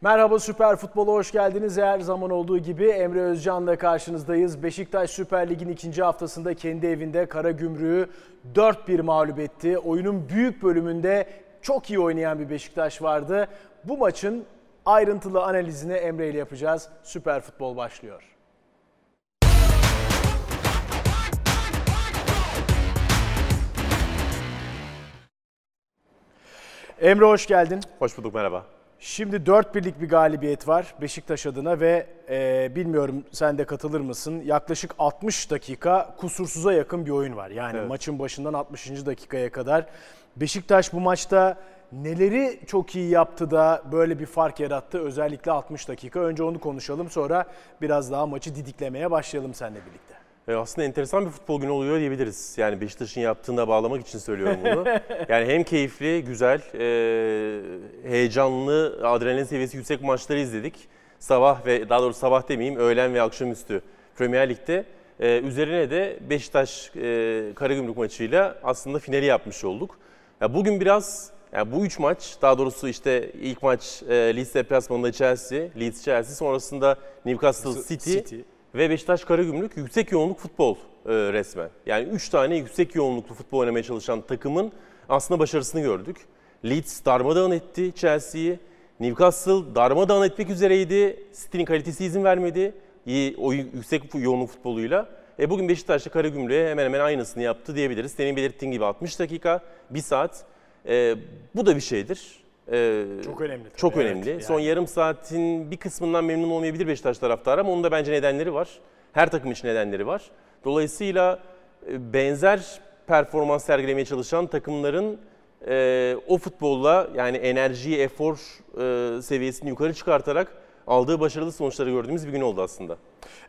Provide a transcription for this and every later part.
Merhaba Süper Futbol'a hoş geldiniz. Her zaman olduğu gibi Emre Özcan'la karşınızdayız. Beşiktaş Süper Lig'in ikinci haftasında kendi evinde Karagümrük'ü 4-1 mağlup etti. Oyunun büyük bölümünde çok iyi oynayan bir Beşiktaş vardı. Bu maçın ayrıntılı analizini Emre ile yapacağız. Süper Futbol başlıyor. Emre hoş geldin. Hoş bulduk merhaba. Şimdi 4 birlik bir galibiyet var Beşiktaş adına ve e, bilmiyorum sen de katılır mısın? Yaklaşık 60 dakika kusursuza yakın bir oyun var. Yani Evet. maçın başından 60. dakikaya kadar. Beşiktaş bu maçta neleri çok iyi yaptı da böyle bir fark yarattı özellikle 60 dakika. Önce onu konuşalım sonra biraz daha maçı didiklemeye başlayalım seninle birlikte. E, aslında enteresan bir futbol günü oluyor diyebiliriz. Yani Beşiktaş'ın yaptığına bağlamak için söylüyorum bunu. yani hem keyifli, güzel, e, heyecanlı, adrenalin seviyesi yüksek maçları izledik. Sabah ve daha doğrusu sabah demeyeyim öğlen ve akşamüstü Premier Lig'de. E, üzerine de Beşiktaş Karagümrük maçıyla aslında finali yapmış olduk. Ya bugün biraz yani bu üç maç, daha doğrusu işte ilk maç Leeds deplasmanında Chelsea, Leeds Chelsea, sonrasında Newcastle City, City. Ve Beşiktaş Karagümrük yüksek yoğunluk futbol e, resmen. Yani 3 tane yüksek yoğunluklu futbol oynamaya çalışan takımın aslında başarısını gördük. Leeds darmadağın etti Chelsea'yi. Newcastle darmadağın etmek üzereydi. City'nin kalitesi izin vermedi. İyi, o yüksek yoğunluk futboluyla. E bugün Beşiktaş'ta Karagümrük'e hemen hemen aynısını yaptı diyebiliriz. Senin belirttiğin gibi 60 dakika, 1 saat. E, bu da bir şeydir. E, Çok önemli tabii, Çok evet. önemli. Yani. Son yarım saatin bir kısmından memnun olmayabilir Beşiktaş taraftarı ama onun da bence nedenleri var. Her takım için nedenleri var. Dolayısıyla e, benzer performans sergilemeye çalışan takımların e, o futbolla yani enerjiyi, efor e, seviyesini yukarı çıkartarak aldığı başarılı sonuçları gördüğümüz bir gün oldu aslında.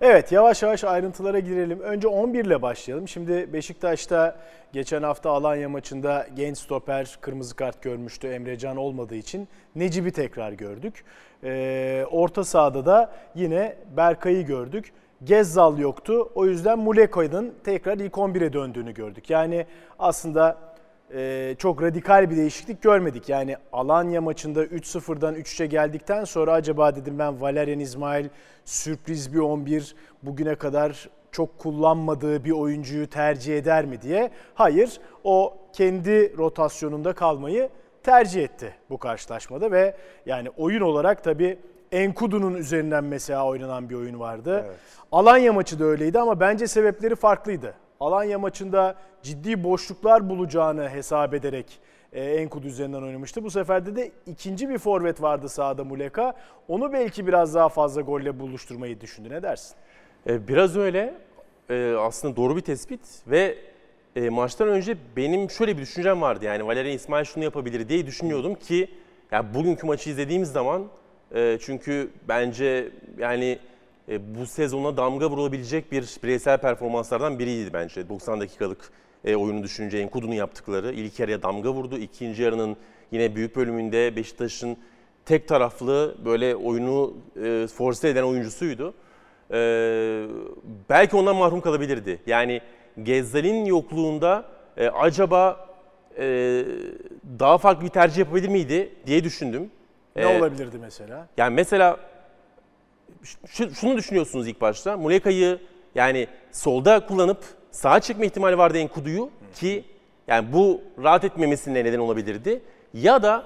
Evet yavaş yavaş ayrıntılara girelim. Önce 11 ile başlayalım. Şimdi Beşiktaş'ta geçen hafta Alanya maçında genç stoper kırmızı kart görmüştü Emrecan olmadığı için. Necip'i tekrar gördük. Ee, orta sahada da yine Berkay'ı gördük. Gezzal yoktu. O yüzden Muleka'nın tekrar ilk 11'e döndüğünü gördük. Yani aslında e, çok radikal bir değişiklik görmedik. Yani Alanya maçında 3-0'dan 3-3'e geldikten sonra acaba dedim ben Valerian İsmail sürpriz bir 11 bugüne kadar çok kullanmadığı bir oyuncuyu tercih eder mi diye. Hayır o kendi rotasyonunda kalmayı tercih etti bu karşılaşmada ve yani oyun olarak tabii Enkudu'nun üzerinden mesela oynanan bir oyun vardı. Alanya maçı da öyleydi ama bence sebepleri farklıydı. Alanya maçında ciddi boşluklar bulacağını hesap ederek e, Enkudu üzerinden oynamıştı. Bu seferde de ikinci bir forvet vardı sahada Muleka. Onu belki biraz daha fazla golle buluşturmayı düşündü. Ne dersin? E, Biraz öyle. E, Aslında doğru bir tespit ve e, maçtan önce benim şöyle bir düşüncem vardı. Yani Valerian İsmail şunu yapabilir diye düşünüyordum ki ya bugünkü maçı izlediğimiz zaman e, çünkü bence yani bu sezona damga vurulabilecek bir bireysel performanslardan biriydi bence. 90 dakikalık e, oyunu düşününce Enkudu'nun yaptıkları ilk yarıya damga vurdu. İkinci yarının yine büyük bölümünde Beşiktaş'ın tek taraflı böyle oyunu e, force eden oyuncusuydu. Ee, belki ondan mahrum kalabilirdi. Yani Gezzal'in yokluğunda e, acaba e, daha farklı bir tercih yapabilir miydi diye düşündüm. Ne Ee, olabilirdi mesela? Yani mesela şunu düşünüyorsunuz ilk başta. Muleka'yı yani solda kullanıp sağa çekme ihtimali vardı Enkudu'yu ki yani bu rahat etmemesine neden olabilirdi. Ya da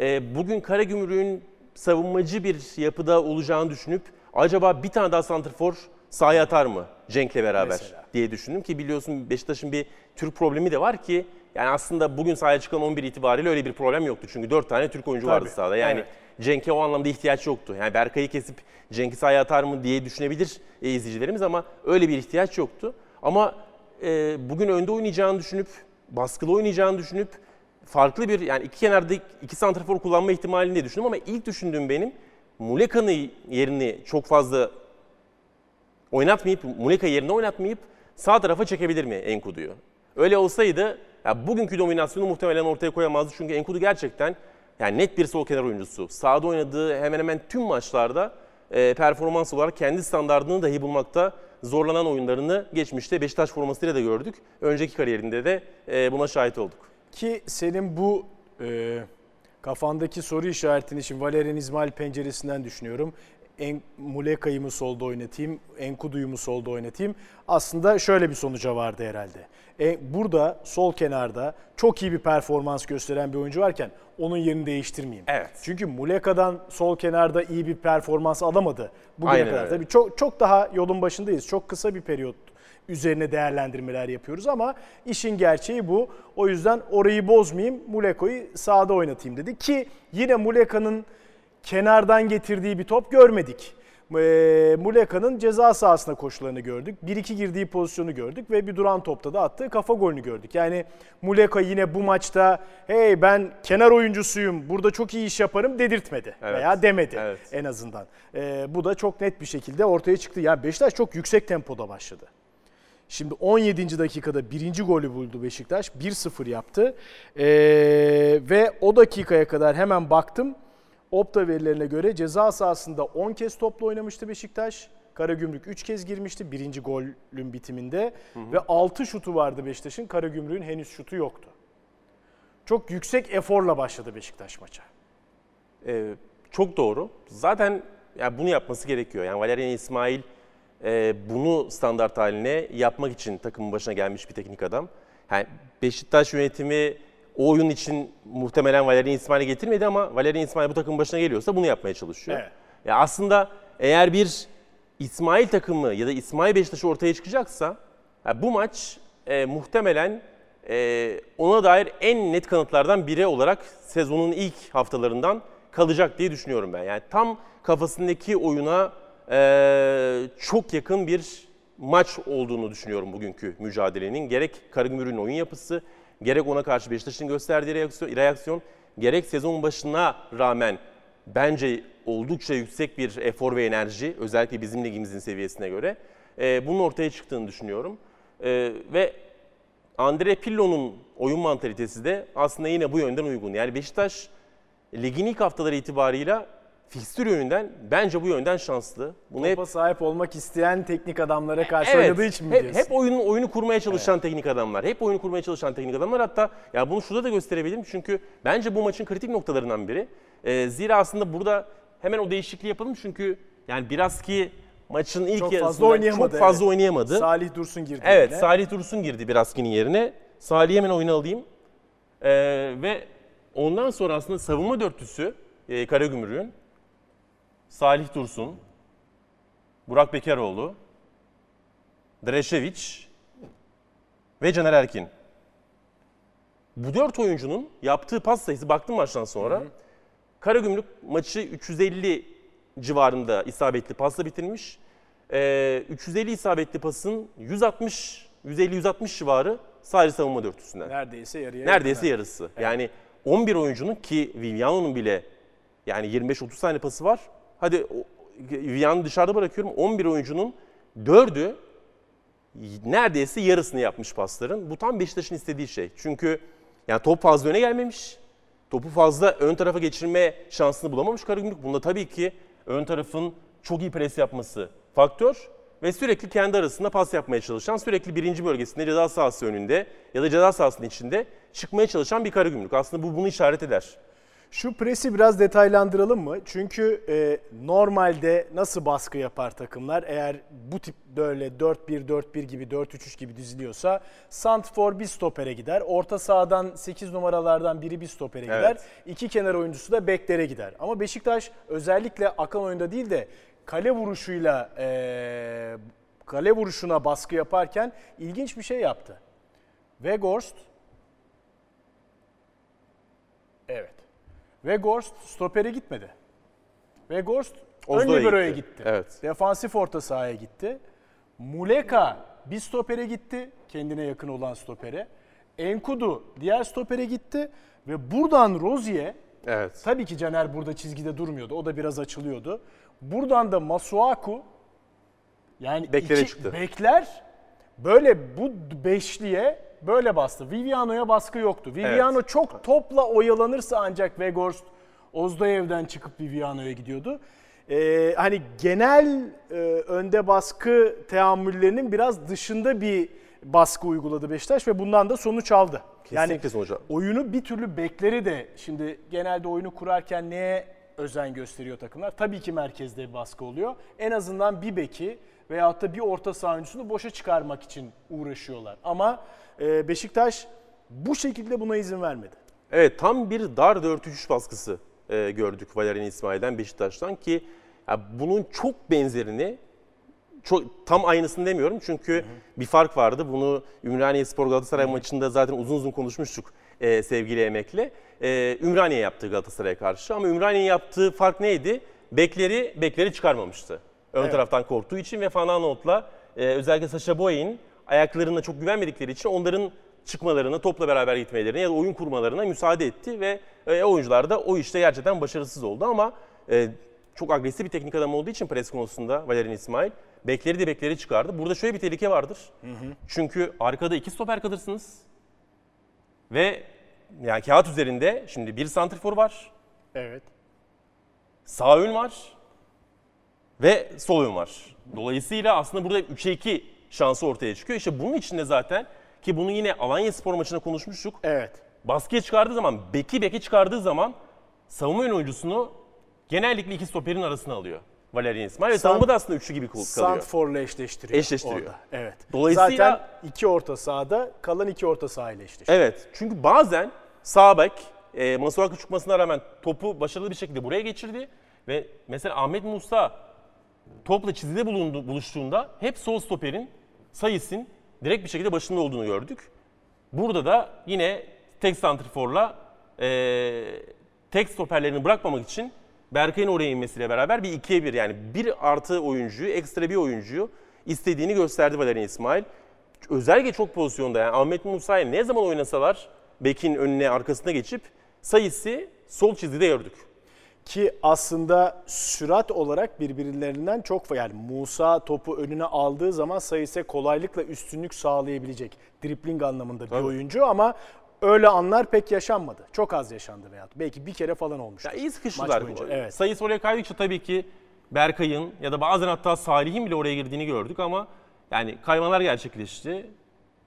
e, bugün Karagümrük'ün savunmacı bir yapıda olacağını düşünüp acaba bir tane daha santrfor sahaya atar mı Cenk'le beraber Mesela. diye düşündüm ki biliyorsun Beşiktaş'ın bir Türk problemi de var ki yani aslında bugün sahaya çıkan 11 itibariyle öyle bir problem yoktu. Çünkü 4 tane Türk oyuncu vardı Tabii, sahada. Yani evet. Cenk'e o anlamda ihtiyaç yoktu. Yani Berkay'ı kesip Cenk'i sahaya atar mı diye düşünebilir e, izleyicilerimiz ama öyle bir ihtiyaç yoktu. Ama e, bugün önde oynayacağını düşünüp, baskılı oynayacağını düşünüp farklı bir yani iki kenarda iki santrafor kullanma ihtimalini de düşündüm ama ilk düşündüğüm benim Muleka'nın yerini çok fazla oynatmayıp, Muleka yerine oynatmayıp sağ tarafa çekebilir mi Enkudu'yu? Öyle olsaydı ya bugünkü dominasyonu muhtemelen ortaya koyamazdı. Çünkü Enkudu gerçekten yani net bir sol kenar oyuncusu. Sahada oynadığı hemen hemen tüm maçlarda e, performans olarak kendi standartını dahi bulmakta zorlanan oyunlarını geçmişte Beşiktaş formasıyla da gördük. Önceki kariyerinde de e, buna şahit olduk. Ki senin bu e, Kafandaki soru işaretini şimdi Valerian İsmail penceresinden düşünüyorum. En, Muleka'yı mı solda oynatayım, Enkudu'yu mu solda oynatayım? Aslında şöyle bir sonuca vardı herhalde. E, burada sol kenarda çok iyi bir performans gösteren bir oyuncu varken onun yerini değiştirmeyeyim. Evet. Çünkü Muleka'dan sol kenarda iyi bir performans alamadı. Bugüne Aynen kadar öyle. tabii çok çok daha yolun başındayız. Çok kısa bir periyot üzerine değerlendirmeler yapıyoruz ama işin gerçeği bu. O yüzden orayı bozmayayım, Muleka'yı sağda oynatayım dedi ki yine Muleka'nın kenardan getirdiği bir top görmedik. Eee, Muleka'nın ceza sahasına koşularını gördük. 1-2 girdiği pozisyonu gördük ve bir duran topta da attığı kafa golünü gördük. Yani Muleka yine bu maçta hey ben kenar oyuncusuyum burada çok iyi iş yaparım dedirtmedi Evet. veya demedi Evet. en azından. Eee, bu da çok net bir şekilde ortaya çıktı. Yani Beşiktaş çok yüksek tempoda başladı. Şimdi 17. dakikada birinci golü buldu Beşiktaş. 1-0 yaptı. Ee, ve o dakikaya kadar hemen baktım. Opta verilerine göre ceza sahasında 10 kez topla oynamıştı Beşiktaş. Karagümrük 3 kez girmişti birinci golün bitiminde. Ve 6 şutu vardı Beşiktaş'ın. Karagümrük'ün henüz şutu yoktu. Çok yüksek eforla başladı Beşiktaş maça. Ee, çok doğru. Zaten yani bunu yapması gerekiyor. Yani Valerian İsmail e, bunu standart haline yapmak için takımın başına gelmiş bir teknik adam. Yani Beşiktaş yönetimi o oyun için muhtemelen Valerian İsmail'i getirmedi ama Valerian İsmail bu takımın başına geliyorsa bunu yapmaya çalışıyor. Evet. Ya aslında eğer bir İsmail takımı ya da İsmail Beşiktaş'ı ortaya çıkacaksa ya bu maç e, muhtemelen e, ona dair en net kanıtlardan biri olarak sezonun ilk haftalarından kalacak diye düşünüyorum ben. Yani tam kafasındaki oyuna e, çok yakın bir maç olduğunu düşünüyorum bugünkü mücadelenin. Gerek Karagümrük'ün oyun yapısı, gerek ona karşı Beşiktaş'ın gösterdiği reaksiyon, reaksiyon, gerek sezon başına rağmen bence oldukça yüksek bir efor ve enerji özellikle bizim ligimizin seviyesine göre e, bunun ortaya çıktığını düşünüyorum. E, ve Andre Pirlo'nun oyun mantalitesi de aslında yine bu yönden uygun. Yani Beşiktaş ligin ilk haftaları itibarıyla fikstür yönünden bence bu yönden şanslı. Bunu hep Topa sahip olmak isteyen teknik adamlara karşı oynadığı için mi hep, diyorsun? hep oyunu, oyunu kurmaya çalışan teknik adamlar. Hep oyunu kurmaya çalışan teknik adamlar. Hatta ya bunu şurada da gösterebilirim. Çünkü bence bu maçın kritik noktalarından biri. Ee, zira aslında burada hemen o değişikliği yapalım. Çünkü yani biraz ki maçın ilk Çok fazla yarısında oynayamadı, çok fazla evet. oynayamadı. Salih Dursun girdi. Evet, yine. Salih Dursun girdi Biraski'nin yerine. Salih'i hemen oyuna alayım. Ee, ve ondan sonra aslında savunma dörtlüsü e, Karagümrük'ün Salih Dursun, Burak Bekaroğlu, Dreşeviç ve Caner Erkin. Bu dört oyuncunun yaptığı pas sayısı baktım maçtan sonra. Karagümrük maçı 350 civarında isabetli pasla bitirmiş. Ee, 350 isabetli pasın 160 150-160 civarı sadece savunma dörtlüsünden. Neredeyse yarıya. Neredeyse yakın. yarısı. Yani 11 oyuncunun ki Viviano'nun bile yani 25-30 tane pası var. Hadi Viviano'yu dışarıda bırakıyorum. 11 oyuncunun 4'ü neredeyse yarısını yapmış pasların. Bu tam Beşiktaş'ın istediği şey. Çünkü yani top fazla öne gelmemiş. Topu fazla ön tarafa geçirme şansını bulamamış Karagümrük. Bunda tabii ki ön tarafın çok iyi pres yapması faktör. Ve sürekli kendi arasında pas yapmaya çalışan, sürekli birinci bölgesinde ceza sahası önünde ya da ceza sahasının içinde çıkmaya çalışan bir Karagümrük. Aslında bu bunu işaret eder. Şu presi biraz detaylandıralım mı? Çünkü e, normalde nasıl baskı yapar takımlar? Eğer bu tip böyle 4-1-4-1 gibi 4-3-3 gibi diziliyorsa Santfor bir stopere gider. Orta sahadan 8 numaralardan biri bir stopere gider. Evet. İki kenar oyuncusu da beklere gider. Ama Beşiktaş özellikle akan oyunda değil de kale vuruşuyla e, kale vuruşuna baskı yaparken ilginç bir şey yaptı. Weghorst Evet. Weghorst stopere gitmedi. Weghorst ön Ozdo'ya libero'ya gitti. gitti. Evet. Defansif orta sahaya gitti. Muleka bir stopere gitti. Kendine yakın olan stopere. Enkudu diğer stopere gitti. Ve buradan Rozier Evet. Tabii ki Caner burada çizgide durmuyordu. O da biraz açılıyordu. Buradan da Masuaku yani Beklere iki- çıktı. bekler böyle bu beşliye böyle bastı. Viviano'ya baskı yoktu. Viviano çok topla oyalanırsa ancak Weghorst Ozdoyev'den çıkıp Viviano'ya gidiyordu. Ee, hani genel e, önde baskı teamüllerinin biraz dışında bir baskı uyguladı Beşiktaş ve bundan da sonuç aldı. Yani Kesinlikle sonuç al- oyunu bir türlü bekleri de şimdi genelde oyunu kurarken neye özen gösteriyor takımlar? Tabii ki merkezde bir baskı oluyor. En azından bir beki veyahut da bir orta saha oyuncusunu boşa çıkarmak için uğraşıyorlar. Ama e, Beşiktaş bu şekilde buna izin vermedi. Evet tam bir dar 4-3 baskısı e, gördük Valerian İsmail'den Beşiktaş'tan ki bunun çok benzerini çok tam aynısını demiyorum çünkü bir fark vardı. Bunu Ümraniye Spor Galatasaray maçında zaten uzun uzun konuşmuştuk e, sevgili Emek'le. E, Ümraniye yaptı Galatasaray'a karşı ama Ümraniye'nin yaptığı fark neydi? Bekleri bekleri çıkarmamıştı. Ön Evet. taraftan korktuğu için ve Fananot'la e, özellikle Sacha Boey'in ayaklarına çok güvenmedikleri için onların çıkmalarına, topla beraber gitmelerine ya da oyun kurmalarına müsaade etti ve e, oyuncular da o işte gerçekten başarısız oldu ama e, çok agresif bir teknik adam olduğu için pres konusunda Valerian İsmail bekleri de bekleri çıkardı. Burada şöyle bir tehlike vardır. Çünkü arkada iki stoper kalırsınız ve yani kağıt üzerinde şimdi bir santrifor var, Evet. sağ ön var ve sol ön var. Dolayısıyla aslında burada 3'e 2 şansı ortaya çıkıyor. İşte bunun içinde zaten ki bunu yine Alanya Spor maçında konuşmuştuk. Evet. Baskıya çıkardığı zaman, beki beki çıkardığı zaman savunma ön oyuncusunu genellikle iki stoperin arasına alıyor. Valerian İsmail ve savunma da aslında üçlü gibi kal- kalıyor. Santfor'la eşleştiriyor. Eşleştiriyor. Orada. Evet. Dolayısıyla- Zaten iki orta sahada kalan iki orta saha ile eşleşiyor. Evet çünkü bazen sağ bek e, Masuaku çıkmasına rağmen topu başarılı bir şekilde buraya geçirdi. Ve mesela Ahmet Musa topla çizgide bulundu, buluştuğunda hep sol stoperin sayısın direkt bir şekilde başında olduğunu gördük. Burada da yine tek santriforla e, tek stoperlerini bırakmamak için Berkay'ın oraya inmesiyle beraber bir ikiye bir yani bir artı oyuncuyu, ekstra bir oyuncuyu istediğini gösterdi Valerian İsmail. Özellikle çok pozisyonda yani Ahmet Musa'yı ne zaman oynasalar Bekin önüne arkasına geçip sayısı sol çizgide gördük. Ki aslında sürat olarak birbirlerinden çok yani Musa topu önüne aldığı zaman sayısı kolaylıkla üstünlük sağlayabilecek dripling anlamında bir Tabii. oyuncu ama öyle anlar pek yaşanmadı. Çok az yaşandı veya belki bir kere falan olmuştu. Ya iyi sıkıştılar. evet. Sayısı oraya kaydıkça tabii ki Berkay'ın ya da bazen hatta Salih'in bile oraya girdiğini gördük ama yani kaymalar gerçekleşti.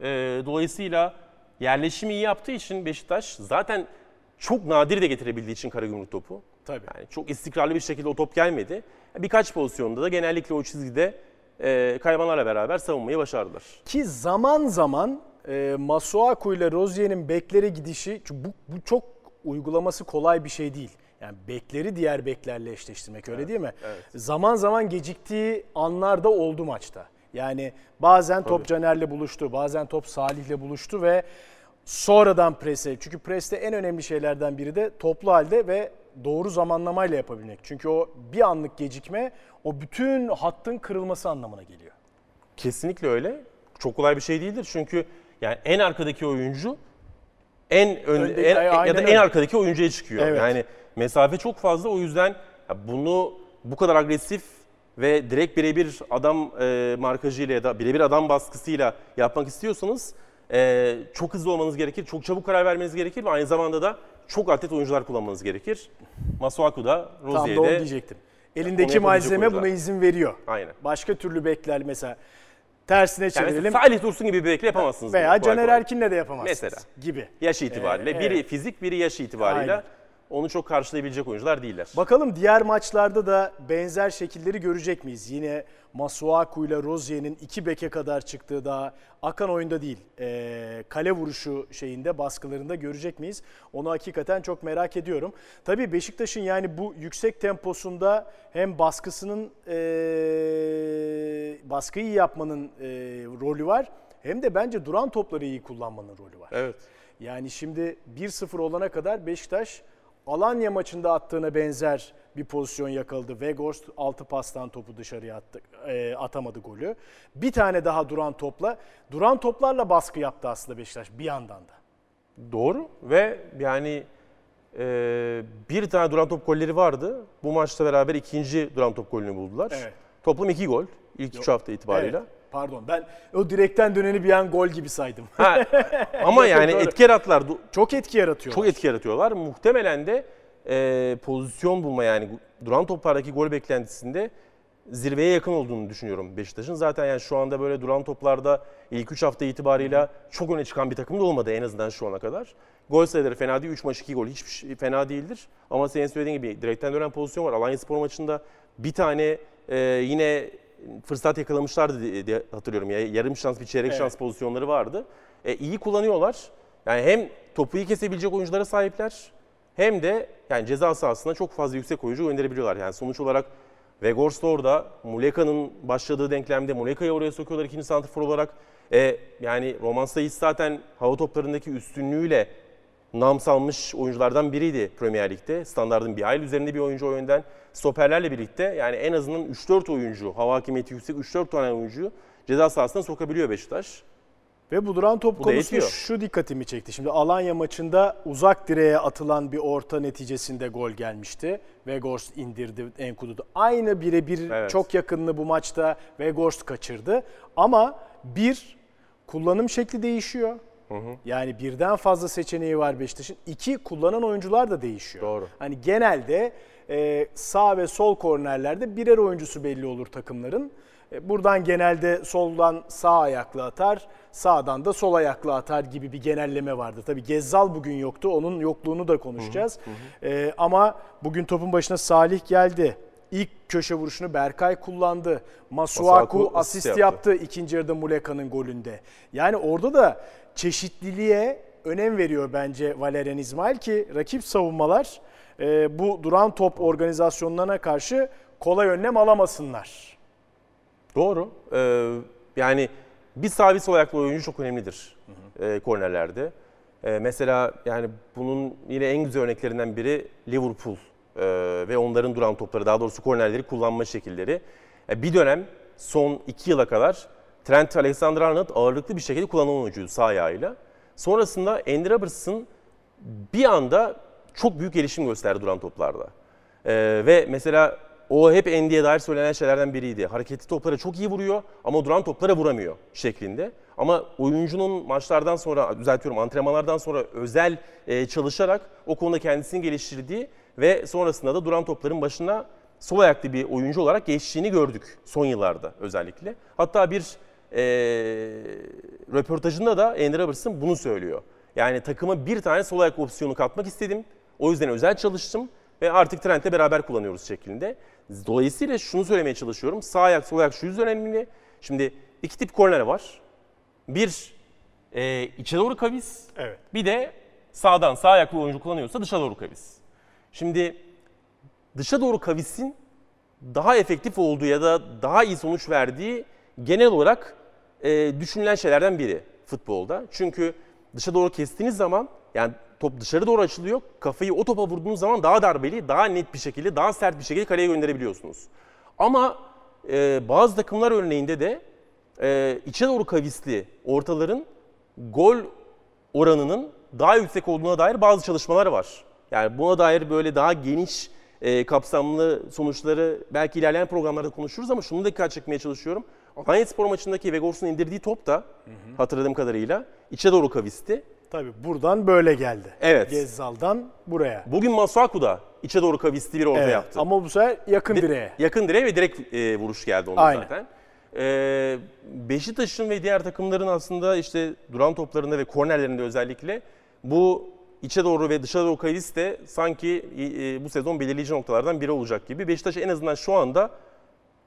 Ee, dolayısıyla yerleşimi iyi yaptığı için Beşiktaş zaten çok nadir de getirebildiği için Karagümrük topu. Tabii. Yani çok istikrarlı bir şekilde o top gelmedi. Birkaç pozisyonda da genellikle o çizgide e, kaymalarla beraber savunmayı başardılar. Ki zaman zaman e, Masuaku ile Rozier'in bekleri gidişi bu, bu çok uygulaması kolay bir şey değil. Yani bekleri diğer beklerle eşleştirmek öyle değil mi? Zaman zaman geciktiği anlar da oldu maçta. Yani bazen top Caner'le buluştu, bazen top Salih'le buluştu ve sonradan prese. Çünkü preste en önemli şeylerden biri de toplu halde ve doğru zamanlamayla yapabilmek. Çünkü o bir anlık gecikme o bütün hattın kırılması anlamına geliyor. Kesinlikle öyle. Çok kolay bir şey değildir çünkü yani en arkadaki oyuncu en ön, Öndeki- en- ya da en öyle. arkadaki oyuncuya çıkıyor. Evet. Yani mesafe çok fazla o yüzden bunu bu kadar agresif ve direkt birebir adam e, markajıyla ya da birebir adam baskısıyla yapmak istiyorsanız e, çok hızlı olmanız gerekir, çok çabuk karar vermeniz gerekir ve aynı zamanda da çok atlet oyuncular kullanmanız gerekir. Masuaku da Tam da onu Rozier'de diyecektim. Elindeki malzeme oyuncular. buna izin veriyor. Aynen. Başka türlü bekler mesela tersine Yani çevirelim mesela Salih Dursun gibi bir bekle yapamazsınız. veya Caner. Erkin'le de yapamazsınız Mesela. gibi. Yaş itibariyle. Ee, biri evet. fizik, biri yaş itibariyle. Aynen. Onu çok karşılayabilecek oyuncular değiller. Bakalım diğer maçlarda da benzer şekilleri görecek miyiz? Yine Masuaku ile Rozier'in iki beke kadar çıktığı daha akan oyunda değil. ee, kale vuruşu şeyinde baskılarında görecek miyiz? Onu hakikaten çok merak ediyorum. Tabii Beşiktaş'ın yani bu yüksek temposunda hem baskısının ee, baskıyı yapmanın ee, rolü var. Hem de bence duran topları iyi kullanmanın rolü var. Evet. Yani şimdi 1-0 olana kadar Beşiktaş Alanya maçında attığına benzer bir pozisyon yakaladı. Weghorst 6 pastan topu dışarıya attı, e, atamadı golü. Bir tane daha duran topla. Duran toplarla baskı yaptı aslında Beşiktaş bir yandan da. Doğru ve yani e, bir tane duran top golleri vardı. Bu maçta beraber ikinci duran top golünü buldular. Evet. Toplam iki gol ilk üç hafta itibariyle. Evet, pardon ben o direkten döneni bir an gol gibi saydım. Ha, ama yani Doğru. etki yarattılar. Du- Çok etki yaratıyor. Çok etki yaratıyorlar. Muhtemelen de e, pozisyon bulma yani duran toplardaki gol beklentisinde zirveye yakın olduğunu düşünüyorum Beşiktaş'ın. Zaten yani şu anda böyle duran toplarda ilk 3 hafta itibarıyla çok öne çıkan bir takım da olmadı en azından şu ana kadar. Gol sayıları fena değil. 3 maç 2 gol hiçbir şey fena değildir. Ama senin söylediğin gibi direkten dönen pozisyon var. Alanya Spor maçında bir tane e, yine fırsat yakalamışlardı diye, diye hatırlıyorum. Ya, yarım şans bir çeyrek Evet. şans pozisyonları vardı. E, iyi kullanıyorlar. Yani hem topu iyi kesebilecek oyunculara sahipler hem de yani ceza sahasına çok fazla yüksek oyuncu gönderebiliyorlar. Yani sonuç olarak Vegors da orada, Muleka'nın başladığı denklemde Muleka'yı oraya sokuyorlar ikinci santrfor olarak. E, yani Roman Sayıs zaten hava toplarındaki üstünlüğüyle nam salmış oyunculardan biriydi Premier Lig'de. Standardın bir ayl üzerinde bir oyuncu o yönden. Stoperlerle birlikte yani en azından 3-4 oyuncu, hava hakimiyeti yüksek 3-4 tane oyuncuyu ceza sahasına sokabiliyor Beşiktaş. Ve bu duran top Bu yetiyor. şu dikkatimi çekti. Şimdi Alanya maçında uzak direğe atılan bir orta neticesinde gol gelmişti. Vegors indirdi Enkudu'da. Aynı birebir Evet. çok yakınını bu maçta Vegors kaçırdı. Ama bir kullanım şekli değişiyor. Yani birden fazla seçeneği var Beşiktaş'ın. İki kullanan oyuncular da değişiyor. Doğru. Hani genelde e, sağ ve sol kornerlerde birer oyuncusu belli olur takımların. E, buradan genelde soldan sağ ayaklı atar, sağdan da sol ayaklı atar gibi bir genelleme vardı. Tabii Gezzal bugün yoktu, onun yokluğunu da konuşacağız. E, ama bugün topun başına Salih geldi. İlk köşe vuruşunu Berkay kullandı. Masuaku Masuaku asist asist yaptı. yaptı. ikinci yarıda Muleka'nın golünde. Yani orada da çeşitliliğe önem veriyor bence Valerian İsmail ki rakip savunmalar e, bu duran top organizasyonlarına karşı kolay önlem alamasınlar. Doğru. Ee, yani bir sol ayaklı oyuncu çok önemlidir e, kornerlerde. E, mesela yani bunun yine en güzel örneklerinden biri Liverpool e, ve onların duran topları daha doğrusu kornerleri kullanma şekilleri. E, bir dönem son iki yıla kadar Trent Alexander-Arnold ağırlıklı bir şekilde kullanılan oyuncuydu sağ ayağıyla. Sonrasında Andy Robertson bir anda çok büyük gelişim gösterdi duran toplarda. Ee, ve mesela o hep Endi'ye dair söylenen şeylerden biriydi. Hareketli toplara çok iyi vuruyor ama duran toplara vuramıyor şeklinde. Ama oyuncunun maçlardan sonra, düzeltiyorum antrenmanlardan sonra özel e, çalışarak o konuda kendisini geliştirdiği ve sonrasında da duran topların başına sol ayaklı bir oyuncu olarak geçtiğini gördük son yıllarda özellikle. Hatta bir e, röportajında da Andy Robertson bunu söylüyor. Yani takıma bir tane sol ayak opsiyonu katmak istedim. O yüzden özel çalıştım ve artık Trent'le beraber kullanıyoruz şeklinde. Dolayısıyla şunu söylemeye çalışıyorum. Sağ ayak, sol ayak şu yüzden önemli. Şimdi iki tip korner var. Bir e, içe doğru kavis. Evet. Bir de sağdan sağ ayaklı oyuncu kullanıyorsa dışa doğru kavis. Şimdi dışa doğru kavisin daha efektif olduğu ya da daha iyi sonuç verdiği genel olarak e, düşünülen şeylerden biri futbolda. Çünkü dışa doğru kestiğiniz zaman yani top dışarı doğru açılıyor. Kafayı o topa vurduğunuz zaman daha darbeli, daha net bir şekilde, daha sert bir şekilde kaleye gönderebiliyorsunuz. Ama e, bazı takımlar örneğinde de e, içe doğru kavisli ortaların gol oranının daha yüksek olduğuna dair bazı çalışmalar var. Yani buna dair böyle daha geniş e, kapsamlı sonuçları belki ilerleyen programlarda konuşuruz ama şunu da dikkat çekmeye çalışıyorum. Alanya Spor maçındaki Vegors'un indirdiği top da hatırladığım kadarıyla içe doğru kavisti. Tabii buradan böyle geldi. Evet. Gezzal'dan buraya. Bugün Masuaku da içe doğru kavisti bir orta Evet, yaptı. Ama bu sefer yakın Di- direğe. Yakın direğe ve direkt e, vuruş geldi onda Aynen. zaten. E, Beşiktaş'ın ve diğer takımların aslında işte duran toplarında ve kornerlerinde özellikle bu içe doğru ve dışa doğru kavis de sanki e, bu sezon belirleyici noktalardan biri olacak gibi. Beşiktaş en azından şu anda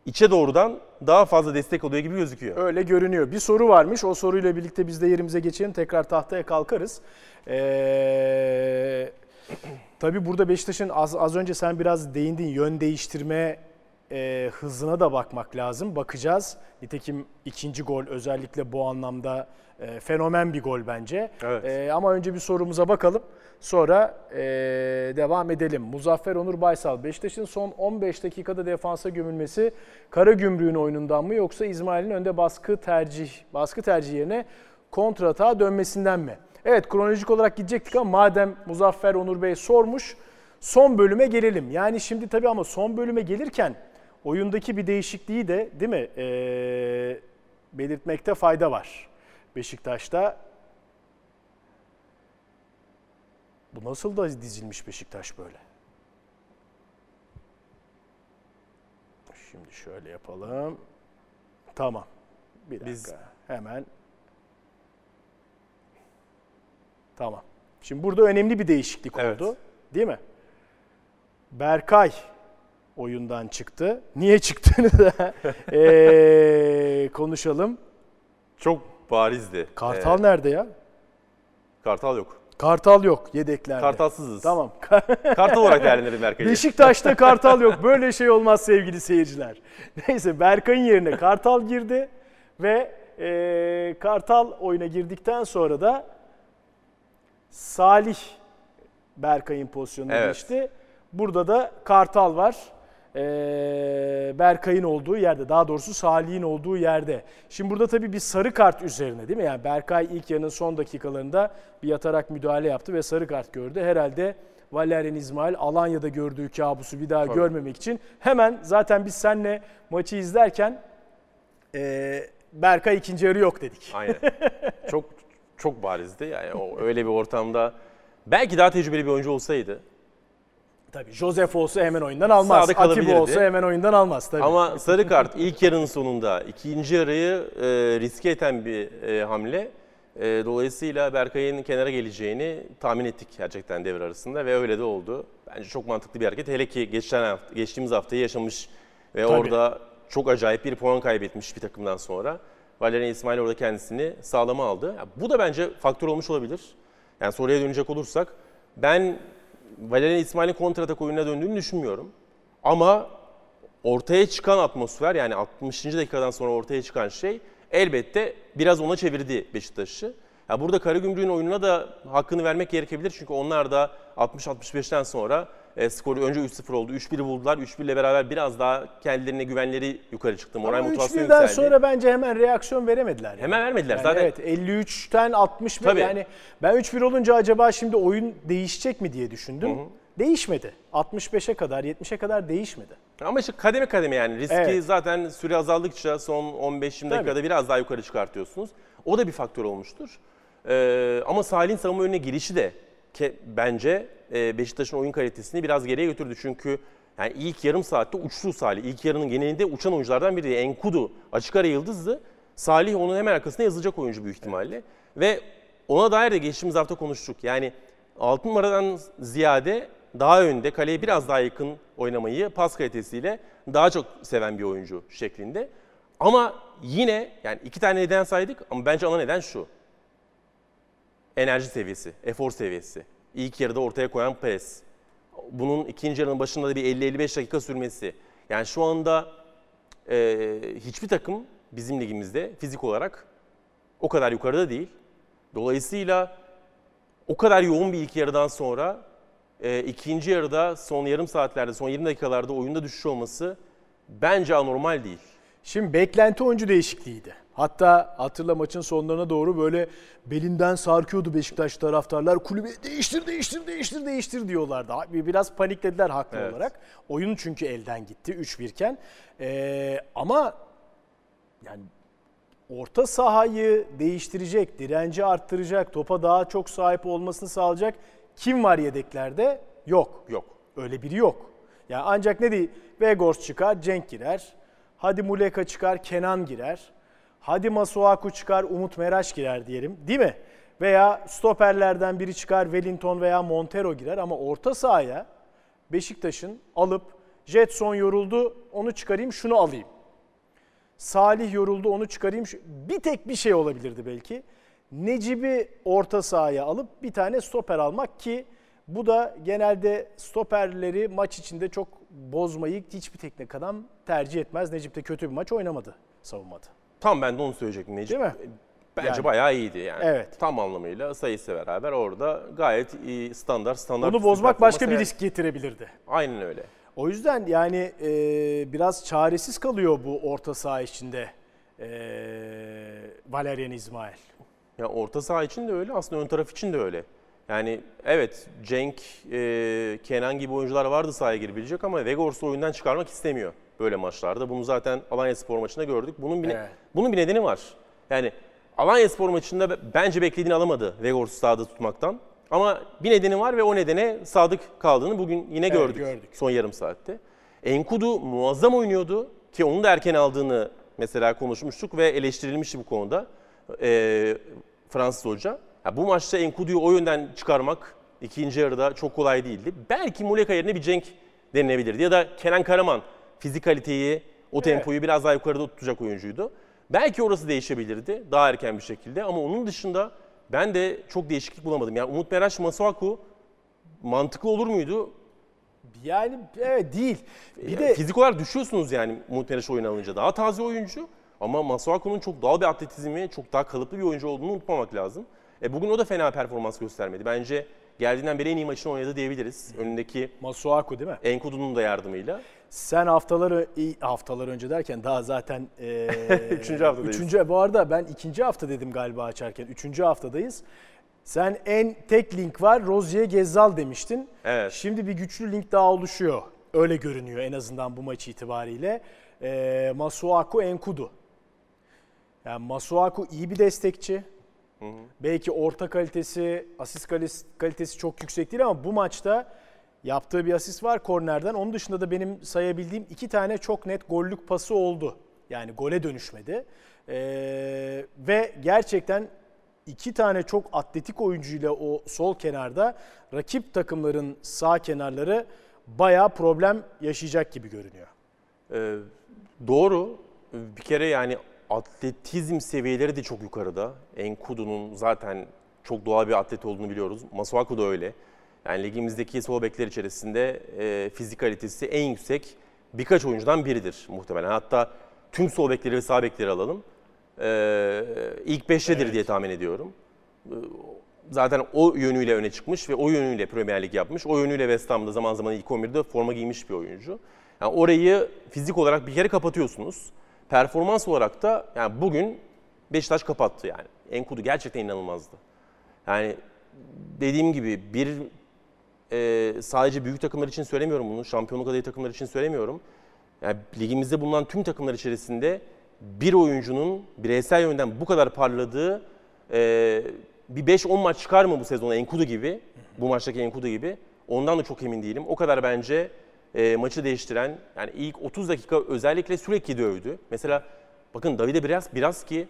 içe doğrudan daha fazla destek alıyor gibi gözüküyor. Öyle görünüyor. Bir soru varmış. O soruyla birlikte biz de yerimize geçelim. Tekrar tahtaya kalkarız. Ee, tabii burada Beşiktaş'ın az, az önce sen biraz değindin. Yön değiştirme e, hızına da bakmak lazım. Bakacağız. Nitekim ikinci gol özellikle bu anlamda e, fenomen bir gol bence. Evet. E, ama önce bir sorumuza bakalım. Sonra e, devam edelim. Muzaffer Onur Baysal, Beşiktaş'ın son 15 dakikada defansa gömülmesi Karagümrük'ün oyunundan mı yoksa İsmail'in önde baskı tercih baskı tercih yerine kontratağa dönmesinden mi? Evet kronolojik olarak gidecektik ama madem Muzaffer Onur Bey sormuş son bölüme gelelim. Yani şimdi tabii ama son bölüme gelirken oyundaki bir değişikliği de değil mi ee, belirtmekte fayda var. Beşiktaş'ta Bu nasıl da dizilmiş Beşiktaş böyle? Şimdi şöyle yapalım. Tamam. Bir dakika. Biz- Hemen. Tamam. Şimdi burada önemli bir değişiklik Evet. oldu. Değil mi? Berkay oyundan çıktı. Niye çıktığını da eee, konuşalım. Çok barizdi. Kartal Ee, nerede ya? Kartal yok. Kartal yok yedeklerde. Kartalsızız. Tamam. Kartal olarak değerlendirelim Berkay'ı. Beşiktaş'ta Kartal yok. Böyle şey olmaz sevgili seyirciler. Neyse Berkay'ın yerine Kartal girdi ve eee, Kartal oyuna girdikten sonra da Salih Berkay'ın pozisyonuna Evet. geçti. Burada da Kartal var. Eee, Berkay'ın olduğu yerde, daha doğrusu Salih'in olduğu yerde. Şimdi burada tabii bir sarı kart üzerine değil mi? Yani Berkay ilk yarının son dakikalarında bir yatarak müdahale yaptı ve sarı kart gördü. Herhalde Valerian İsmail Alanya'da gördüğü kabusu bir daha Tabii. görmemek için hemen zaten biz seninle maçı izlerken eee, Berkay ikinci yarı yok dedik. Aynen. çok çok barizdi. Yani o öyle bir ortamda belki daha tecrübeli bir oyuncu olsaydı Tabii Josef olsa hemen oyundan almaz. Atiba olsa hemen oyundan almaz tabii. Ama sarı kart ilk yarının sonunda ikinci yarıyı e, riske eten bir e, hamle. E, dolayısıyla Berkay'ın kenara geleceğini tahmin ettik gerçekten devre arasında ve öyle de oldu. Bence çok mantıklı bir hareket. Hele ki geçen hafta, geçtiğimiz haftayı yaşamış ve Tabii. orada çok acayip bir puan kaybetmiş bir takımdan sonra. Valerian İsmail orada kendisini sağlama aldı. Ya bu da bence faktör olmuş olabilir. Yani soruya dönecek olursak ben Valerian İsmail'in kontratak oyununa döndüğünü düşünmüyorum. Ama ortaya çıkan atmosfer yani 60. dakikadan sonra ortaya çıkan şey elbette biraz ona çevirdi Beşiktaş'ı. Ya burada Karagümrük'ün oyununa da hakkını vermek gerekebilir. Çünkü onlar da 60-65'ten sonra e, skoru önce 3-0 oldu. 3-1'i buldular. 3-1 ile beraber biraz daha kendilerine güvenleri yukarı çıktı. Moral Ama motivasyon 3-1'den yükseldi. sonra bence hemen reaksiyon veremediler. Yani. Hemen vermediler. Yani Zaten Evet 53'ten 61 Tabii. yani ben 3-1 olunca acaba şimdi oyun değişecek mi diye düşündüm. Değişmedi. 65'e kadar 70'e kadar değişmedi. Ama işte kademe kademe yani riski Evet. zaten süre azaldıkça son 15-20 dakikada biraz daha yukarı çıkartıyorsunuz. O da bir faktör olmuştur. Ee, ama Salih'in savunma önüne girişi de ke, bence e, Beşiktaş'ın oyun kalitesini biraz geriye götürdü. Çünkü yani ilk yarım saatte uçtu Salih. İlk yarının genelinde uçan oyunculardan biri. Enkudu açık ara yıldızdı. Salih onun hemen arkasına yazılacak oyuncu büyük ihtimalle. Ve ona dair de geçtiğimiz hafta konuştuk. Yani 6 numaradan ziyade daha önde, kaleye biraz daha yakın oynamayı pas kalitesiyle daha çok seven bir oyuncu şeklinde. Ama yine yani iki tane neden saydık ama bence ana neden şu. Enerji seviyesi, efor seviyesi. İlk yarıda ortaya koyan pres. Bunun ikinci yarının başında da bir 50-55 dakika sürmesi. Yani şu anda e, hiçbir takım bizim ligimizde fizik olarak o kadar yukarıda değil. Dolayısıyla o kadar yoğun bir ilk yarıdan sonra e, ikinci yarıda son yarım saatlerde, son 20 dakikalarda oyunda düşüş olması bence anormal değil. Şimdi beklenti oyuncu değişikliğiydi. Hatta hatırla maçın sonlarına doğru böyle belinden sarkıyordu Beşiktaş taraftarlar. Kulübe değiştir, değiştir, değiştir, değiştir diyorlardı. Bir- Biraz paniklediler haklı Evet. olarak. Oyun çünkü elden gitti 3-1 iken. Ee, ama yani orta sahayı değiştirecek, direnci arttıracak, topa daha çok sahip olmasını sağlayacak kim var yedeklerde? Yok. Yok. Öyle biri yok. Yani ancak ne değil? Vegors çıkar, Cenk girer. Hadi Muleka çıkar, Kenan girer. Hadi Masuaku çıkar, Umut Meraş girer diyelim. Değil mi? Veya stoperlerden biri çıkar, Wellington veya Montero girer. Ama orta sahaya Beşiktaş'ın alıp Jetson yoruldu, onu çıkarayım, şunu alayım. Salih yoruldu, onu çıkarayım. Bir tek bir şey olabilirdi belki. Necip'i orta sahaya alıp bir tane stoper almak ki bu da genelde stoperleri maç içinde çok bozmayı hiçbir teknik adam tercih etmez. Necip de kötü bir maç oynamadı savunmada. Tam ben de onu söyleyecektim Necip. Değil mi? Bence Yani- bayağı iyiydi yani. Evet. Tam anlamıyla sayısıyla beraber orada gayet iyi standart standart. Onu bozmak başka bir risk getirebilirdi. Aynen öyle. O yüzden yani e, biraz çaresiz kalıyor bu orta saha içinde e, Valerian İsmail. Ya orta saha için de öyle, aslında ön taraf için de öyle. Yani evet Cenk, e, Kenan gibi oyuncular vardı sahaya girebilecek ama Vegors'u oyundan çıkarmak istemiyor böyle maçlarda. Bunu zaten Alanya Spor maçında gördük. Bunun bir, Evet. bunun bir nedeni var. Yani Alanya Spor maçında be- bence beklediğini alamadı Vegors'u sahada tutmaktan. Ama bir nedeni var ve o nedene sadık kaldığını bugün yine Evet, gördük, gördük. son yarım saatte. Enkudu muazzam oynuyordu ki onu da erken aldığını mesela konuşmuştuk ve eleştirilmişti bu konuda e, Fransız hoca. Ya bu maçta Enkudu'yu o yönden çıkarmak ikinci yarıda çok kolay değildi. Belki Muleka yerine bir Cenk denilebilirdi ya da Kenan Karaman fizikaliteyi, o tempoyu biraz daha yukarıda tutacak oyuncuydu. Belki orası değişebilirdi daha erken bir şekilde ama onun dışında ben de çok değişiklik bulamadım. Yani Umut Meraş, Masuaku mantıklı olur muydu? Yani evet değil. Bir Ya de fizik olarak düşüyorsunuz yani Umut Meraş oyun alınca. Daha taze oyuncu ama Masuaku'nun çok doğal bir atletizmi, çok daha kalıplı bir oyuncu olduğunu unutmamak lazım. E bugün o da fena performans göstermedi. Bence geldiğinden beri en iyi maçını oynadı diyebiliriz. Önündeki Masuaku değil mi? Enkudu'nun da yardımıyla. Sen haftaları haftalar önce derken daha zaten e, Üçüncü haftadayız. Üçüncü, bu arada ben ikinci hafta dedim galiba açarken. Üçüncü haftadayız. Sen en tek link var Rozier Gezzal demiştin. Evet. Şimdi bir güçlü link daha oluşuyor. Öyle görünüyor en azından bu maç itibariyle. E, Masuaku Enkudu. Yani Masuaku iyi bir destekçi. Belki orta kalitesi, asist kalitesi çok yüksek değil ama bu maçta yaptığı bir asist var kornerden. Onun dışında da benim sayabildiğim iki tane çok net gollük pası oldu. Yani gole dönüşmedi. Ee, ve gerçekten iki tane çok atletik oyuncuyla o sol kenarda rakip takımların sağ kenarları bayağı problem yaşayacak gibi görünüyor. Ee, doğru. Bir kere yani atletizm seviyeleri de çok yukarıda. Enkudu'nun zaten çok doğal bir atlet olduğunu biliyoruz. Masuaku da öyle. Yani ligimizdeki sol bekler içerisinde e, fizikalitesi en yüksek birkaç oyuncudan biridir muhtemelen. Hatta tüm sol bekleri ve sağ bekleri alalım. Ee, ilk beştedir diye tahmin ediyorum. zaten o yönüyle öne çıkmış ve o yönüyle Premier Lig yapmış. O yönüyle West Ham'da zaman zaman ilk 11'de forma giymiş bir oyuncu. Yani orayı fizik olarak bir kere kapatıyorsunuz. Performans olarak da yani bugün Beşiktaş kapattı yani. Enkudu gerçekten inanılmazdı. Yani dediğim gibi bir e, sadece büyük takımlar için söylemiyorum bunu. Şampiyonluk adayı takımlar için söylemiyorum. Yani ligimizde bulunan tüm takımlar içerisinde bir oyuncunun bireysel yönden bu kadar parladığı e, bir 5-10 maç çıkar mı bu sezon Enkudu gibi? Bu maçtaki Enkudu gibi. Ondan da çok emin değilim. O kadar bence e, maçı değiştiren, yani ilk 30 dakika özellikle sürekli dövdü. Mesela bakın Davide biraz biraz ki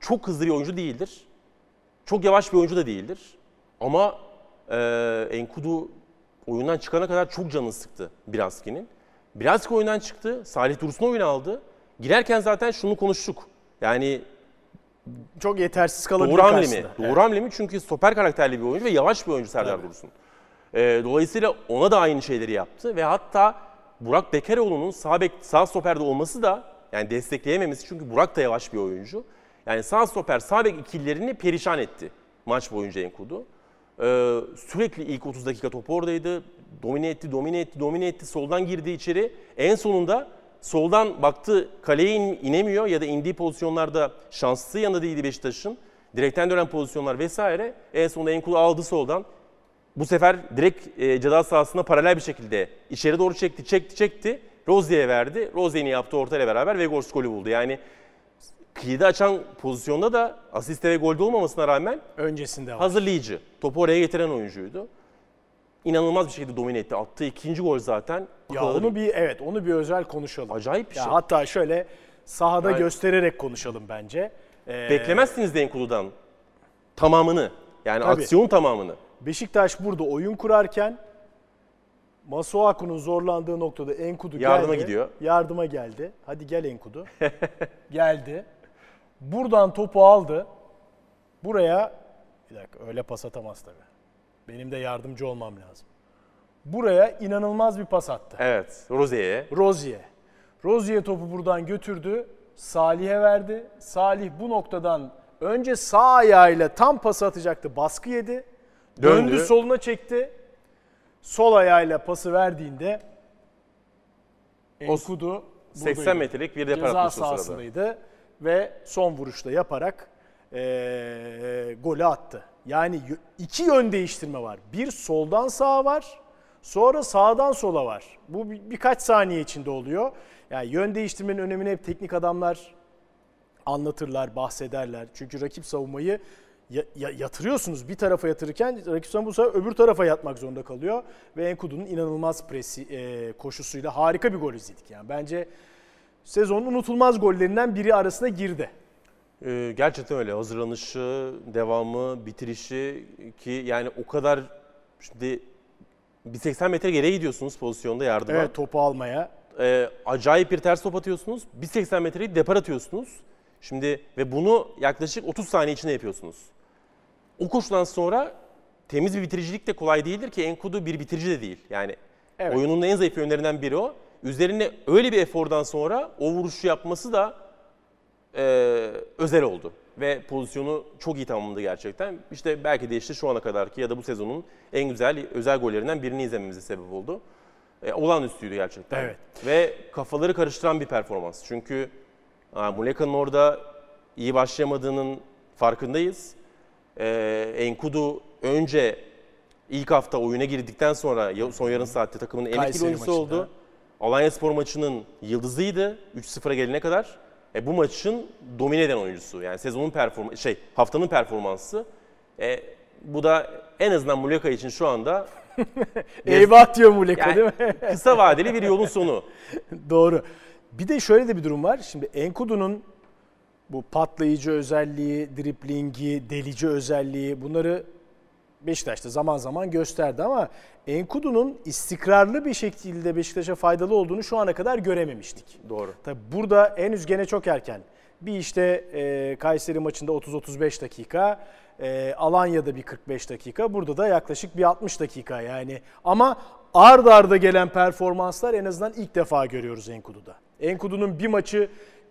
çok hızlı bir oyuncu değildir. Çok yavaş bir oyuncu da değildir. Ama e, Enkudu oyundan çıkana kadar çok canını sıktı Birazki'nin. Birazki oyundan çıktı. Salih Dursun oyunu aldı. Girerken zaten şunu konuştuk. Yani Çok yetersiz kalabilir doğru hamle mi? Doğru hamle mi? Çünkü stoper karakterli bir oyuncu ve yavaş bir oyuncu Serdar Dursun. Ee, dolayısıyla ona da aynı şeyleri yaptı ve hatta Burak Bekaroğlu'nun sağ, bek, sağ stoperde olması da yani destekleyememesi çünkü Burak da yavaş bir oyuncu. Yani sağ stoper sağ bek ikililerini perişan etti maç boyunca Enkudu. Ee, sürekli ilk 30 dakika top oradaydı. Domine etti, domine etti, domine etti. Soldan girdi içeri. En sonunda soldan baktı kaleye in- inemiyor ya da indiği pozisyonlarda şanslı yanında değildi Beşiktaş'ın. Direkten dönen pozisyonlar vesaire. En sonunda Enkudu aldı soldan. Bu sefer direkt e, ceza sahasına paralel bir şekilde içeri doğru çekti, çekti, çekti. Rozier'e verdi. Rozier'in yaptığı ortayla beraber Vegors golü buldu. Yani kıyıda açan pozisyonda da asiste ve golde olmamasına rağmen Öncesinde var. hazırlayıcı. Topu oraya getiren oyuncuydu. İnanılmaz bir şekilde domine etti. Attığı ikinci gol zaten. Ya onu bir evet onu bir özel konuşalım. Acayip bir Ya şey. hatta şöyle sahada Yani- göstererek konuşalım bence. Ee, Beklemezsiniz de Enkudu'dan tamamını. Yani Tabii. aksiyon tamamını. Beşiktaş burada oyun kurarken Masuaku'nun zorlandığı noktada Enkudu Yardıma geldi. gidiyor. Yardıma geldi. Hadi gel Enkudu. geldi. Buradan topu aldı. Buraya bir dakika öyle pas atamaz tabii. Benim de yardımcı olmam lazım. Buraya inanılmaz bir pas attı. Evet, Rozier'e. Rozier. Rozier topu buradan götürdü. Salih'e verdi. Salih bu noktadan önce sağ ayağıyla tam pas atacaktı. Baskı yedi. Döndü, Döndü. soluna çekti. Sol ayağıyla pası verdiğinde Enkudu 80 buradaydı. metrelik bir depar atmıştı o sırada. sahasındaydı ve son vuruşta yaparak eee golü attı. Yani iki yön değiştirme var. Bir soldan sağa var, sonra sağdan sola var. Bu bir- birkaç saniye içinde oluyor. Yani yön değiştirmenin önemini hep teknik adamlar anlatırlar, bahsederler. Çünkü rakip savunmayı ya- ya- yatırıyorsunuz. Bir tarafa yatırırken rakip sana bu sefer öbür tarafa yatmak zorunda kalıyor. Ve Enkudu'nun inanılmaz presi, e, koşusuyla harika bir gol izledik. Yani bence sezonun unutulmaz gollerinden biri arasına girdi. Ee, gerçekten öyle. Hazırlanışı, devamı, bitirişi ki yani o kadar şimdi bir 80 metre geriye gidiyorsunuz pozisyonda yardıma. Evet topu almaya. Ee, acayip bir ters top atıyorsunuz. Bir 80 metreyi depar atıyorsunuz. Şimdi ve bunu yaklaşık 30 saniye içinde yapıyorsunuz. O koşudan sonra temiz bir bitiricilik de kolay değildir ki Enkudu bir bitirici de değil. Yani Evet. oyunun en zayıf yönlerinden biri o. Üzerine öyle bir efordan sonra o vuruşu yapması da e, özel oldu. Ve pozisyonu çok iyi tamamladı gerçekten. İşte belki de işte şu ana kadarki ya da bu sezonun en güzel özel gollerinden birini izlememize sebep oldu. E, olağanüstüydü gerçekten. Evet. Ve kafaları karıştıran bir performans. Çünkü Muleka'nın orada iyi başlayamadığının farkındayız. E, Enkudu önce ilk hafta oyuna girdikten sonra son yarım saatte takımın en etkili oyuncusu oldu. Alanya Spor maçının yıldızıydı 3-0'a gelene kadar. E, bu maçın domine eden oyuncusu. Yani sezonun perform şey haftanın performansı. E, bu da en azından Muleka için şu anda Eyvah diyor Muleka yani değil mi? kısa vadeli bir yolun sonu. Doğru. Bir de şöyle de bir durum var. Şimdi Enkudu'nun bu patlayıcı özelliği, driplingi, delici özelliği bunları Beşiktaş'ta zaman zaman gösterdi ama Enkudu'nun istikrarlı bir şekilde Beşiktaş'a faydalı olduğunu şu ana kadar görememiştik. Doğru. Tabi burada henüz gene çok erken. Bir işte e, Kayseri maçında 30-35 dakika, e, Alanya'da bir 45 dakika, burada da yaklaşık bir 60 dakika yani. Ama ard arda gelen performanslar en azından ilk defa görüyoruz Enkudu'da. Enkudu'nun bir maçı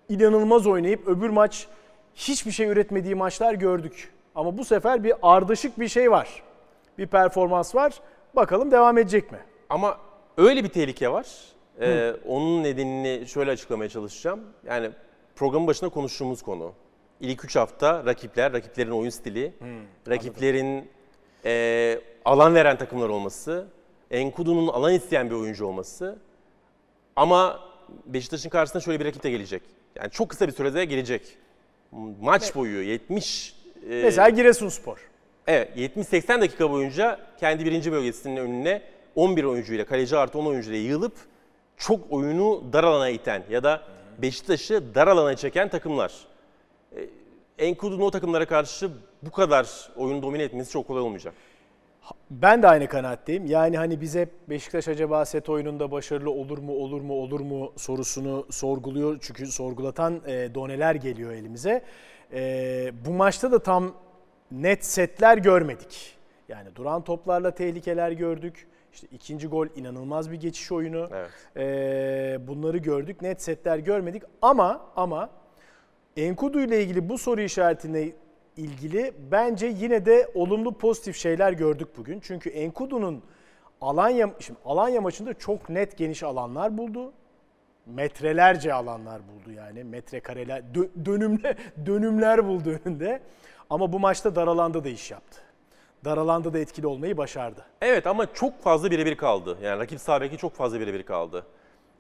inanılmaz oynayıp öbür maç hiçbir şey üretmediği maçlar gördük. Ama bu sefer bir ardışık bir şey var. Bir performans var. Bakalım devam edecek mi? Ama öyle bir tehlike var. Ee, onun nedenini şöyle açıklamaya çalışacağım. Yani programın başında konuştuğumuz konu. İlk 3 hafta rakipler, rakiplerin oyun stili, rakiplerin e, alan veren takımlar olması, Enkudu'nun alan isteyen bir oyuncu olması. Ama Beşiktaş'ın karşısına şöyle bir rakip de gelecek. Yani çok kısa bir sürede gelecek. Maç boyu 70 e, Mesela Giresunspor. Evet 70-80 dakika boyunca kendi birinci bölgesinin önüne 11 oyuncuyla kaleci artı 10 oyuncuyla yığılıp çok oyunu dar alana iten ya da Beşiktaş'ı dar alana çeken takımlar. Ee, Enkudu'nun o takımlara karşı bu kadar oyunu domine etmesi çok kolay olmayacak. Ben de aynı kanaatteyim. Yani hani biz hep Beşiktaş acaba set oyununda başarılı olur mu, olur mu, olur mu sorusunu sorguluyor. Çünkü sorgulatan e, doneler geliyor elimize. E, bu maçta da tam net setler görmedik. Yani duran toplarla tehlikeler gördük. İşte ikinci gol inanılmaz bir geçiş oyunu. Evet. E, bunları gördük. Net setler görmedik ama ama Enkudu ile ilgili bu soru işaretine ilgili bence yine de olumlu pozitif şeyler gördük bugün. Çünkü Enkudu'nun Alanya şimdi Alanya maçında çok net geniş alanlar buldu. Metrelerce alanlar buldu yani. Metrekareler dö- dönümle dönümler buldu önünde. Ama bu maçta dar alanda da iş yaptı. Dar alanda da etkili olmayı başardı. Evet ama çok fazla birebir kaldı. Yani rakip sağ beki çok fazla birebir kaldı.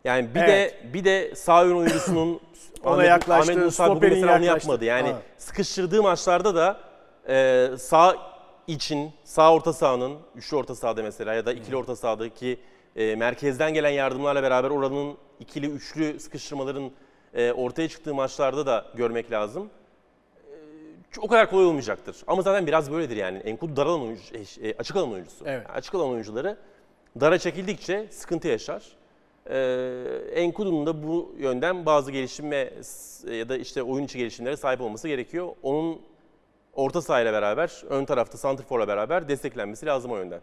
Yani bir Evet. de bir de sağ ön oyuncusunun Ona yaklaştı, Ahmet Musa bugün stoperin mesela onu yaklaştı. yapmadı. Yani Ha. sıkıştırdığı maçlarda da e, sağ için sağ orta sahanın üçlü orta sahada mesela ya da ikili orta sahadaki e, merkezden gelen yardımlarla beraber oranın ikili üçlü sıkıştırmaların e, ortaya çıktığı maçlarda da görmek lazım. E, o kadar kolay olmayacaktır. Ama zaten biraz böyledir yani. Enkudu dar alan oyuncu, e, açık alan oyuncusu. Evet. Açık alan oyuncuları dara çekildikçe sıkıntı yaşar. Enkudu'nun da bu yönden bazı gelişime ya da işte oyun içi gelişimlere sahip olması gerekiyor. Onun orta sahayla beraber, ön tarafta santrforla beraber desteklenmesi lazım o yönden.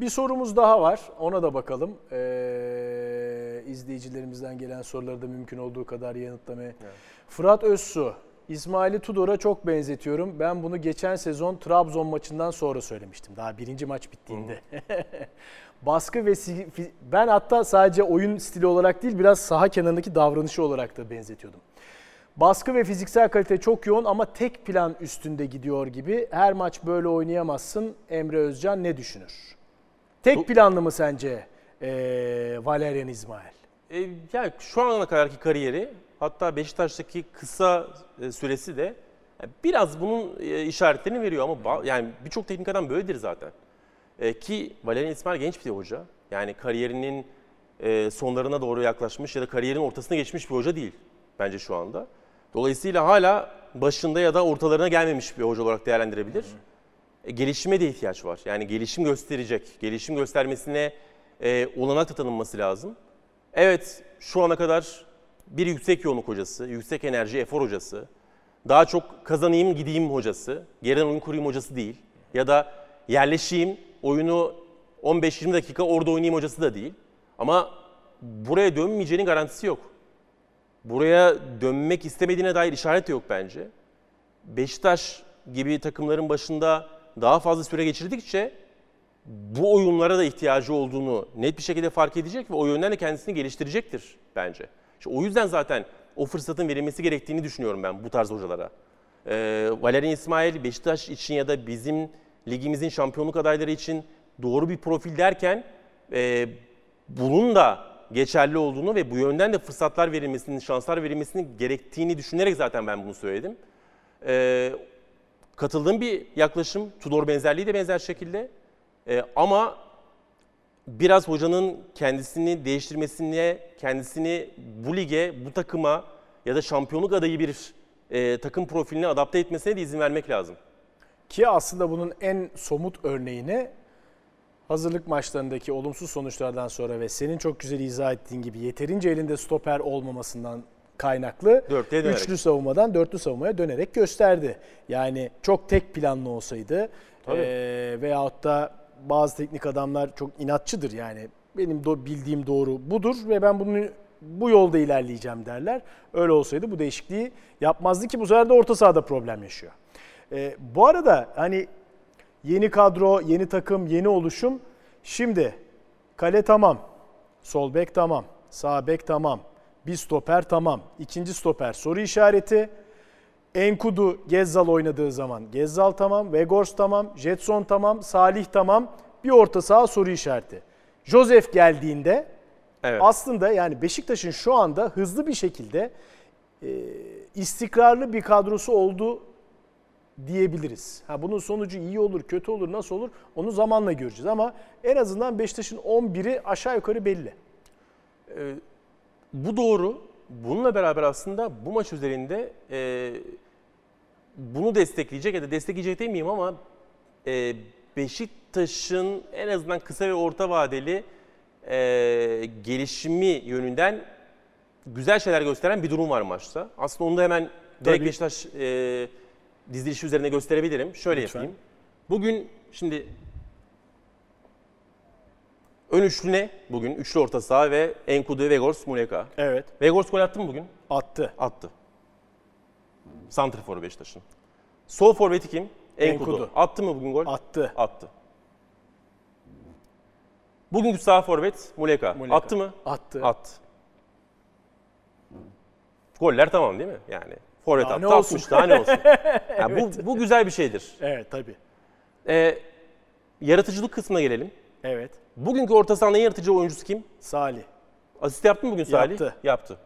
Bir sorumuz daha var. Ona da bakalım. Ee, izleyicilerimizden gelen soruları da mümkün olduğu kadar yanıtlamaya. Fırat Özsu, İsmail'i Tudor'a çok benzetiyorum. Ben bunu geçen sezon Trabzon maçından sonra söylemiştim. Daha birinci maç bittiğinde. Baskı ve ben hatta sadece oyun stili olarak değil biraz saha kenarındaki davranışı olarak da benzetiyordum. Baskı ve fiziksel kalite çok yoğun ama tek plan üstünde gidiyor gibi. Her maç böyle oynayamazsın. Emre Özcan ne düşünür? Tek planlı mı sence eee Valerian İsmail? E, yani şu ana kadarki kariyeri hatta Beşiktaş'taki kısa e, süresi de Yani biraz bunun e, işaretlerini veriyor ama yani birçok teknik adam böyledir zaten. E, ki Valerian İsmail genç bir hoca. Yani kariyerinin e, sonlarına doğru yaklaşmış ya da kariyerin ortasına geçmiş bir hoca değil bence şu anda. Dolayısıyla hala başında ya da ortalarına gelmemiş bir hoca olarak değerlendirebilir. E, gelişime de ihtiyaç var. Yani gelişim gösterecek, gelişim göstermesine e, olanak tanınması lazım. Evet şu ana kadar bir yüksek yoğunluk hocası, yüksek enerji, efor hocası, daha çok kazanayım gideyim hocası, geriden oyun kurayım hocası değil. Ya da yerleşeyim, oyunu 15-20 dakika orada oynayayım hocası da değil. Ama buraya dönmeyeceğinin garantisi yok. Buraya dönmek istemediğine dair işaret yok bence. Beşiktaş gibi takımların başında daha fazla süre geçirdikçe bu oyunlara da ihtiyacı olduğunu net bir şekilde fark edecek ve o yönden de kendisini geliştirecektir bence. İşte o yüzden zaten o fırsatın verilmesi gerektiğini düşünüyorum ben bu tarz hocalara. Ee, Valerian İsmail Beşiktaş için ya da bizim ligimizin şampiyonluk adayları için doğru bir profil derken e, bunun da geçerli olduğunu ve bu yönden de fırsatlar verilmesinin, şanslar verilmesinin gerektiğini düşünerek zaten ben bunu söyledim. Ee, katıldığım bir yaklaşım, Tudor benzerliği de benzer şekilde. Ee, ama biraz hocanın kendisini değiştirmesine, kendisini bu lige, bu takıma ya da şampiyonluk adayı bir e, takım profiline adapte etmesine de izin vermek lazım. Ki aslında bunun en somut örneğini hazırlık maçlarındaki olumsuz sonuçlardan sonra ve senin çok güzel izah ettiğin gibi yeterince elinde stoper olmamasından kaynaklı dönerek. üçlü savunmadan dörtlü savunmaya dönerek gösterdi. Yani çok tek planlı olsaydı Tabii. eee veyahut da bazı teknik adamlar çok inatçıdır yani benim do- bildiğim doğru budur ve ben bunu bu yolda ilerleyeceğim derler. Öyle olsaydı bu değişikliği yapmazdı ki bu sefer de orta sahada problem yaşıyor. Eee, bu arada hani Yeni kadro, yeni takım, yeni oluşum. Şimdi kale tamam. Sol bek tamam. Sağ bek tamam. Bir stoper tamam. İkinci stoper soru işareti. Enkudu Gezzal oynadığı zaman Gezzal tamam. Vegors tamam. Jetson tamam. Salih tamam. Bir orta saha soru işareti. Joseph geldiğinde Evet. aslında yani Beşiktaş'ın şu anda hızlı bir şekilde e, istikrarlı bir kadrosu olduğu diyebiliriz. Ha bunun sonucu iyi olur, kötü olur, nasıl olur onu zamanla göreceğiz ama en azından Beşiktaş'ın 11'i aşağı yukarı belli. Ee, bu doğru. Bununla beraber aslında bu maç üzerinde e, bunu destekleyecek ya da destekleyecek demeyeyim ama e, Beşiktaş'ın en azından kısa ve orta vadeli e, gelişimi yönünden güzel şeyler gösteren bir durum var maçta. Aslında onu da hemen direkt Tabii. Beşiktaş e, dizilişi üzerine gösterebilirim. Şöyle Lütfen. yapayım. Bugün şimdi ön üçlü ne bugün? Üçlü orta saha ve Enkudu, Vegors, Muleka. Evet. Vegors gol attı mı bugün? Attı. Attı. Santrifor Beşiktaş'ın. Sol forveti kim? Enkudu. Enkudu. Attı mı bugün gol? Attı. Attı. Bugünkü sağ forvet Muleka. Muleka. Attı mı? Attı. Attı. Goller tamam değil mi? Yani forvet attı, ne olsun? atmış. Daha ne olsun? Yani bu, bu güzel bir şeydir. Evet tabii. Ee, yaratıcılık kısmına gelelim. Evet. Bugünkü orta sahanın yaratıcı oyuncusu kim? Salih. Asist yaptı mı bugün Salih? Yaptı. Yaptı.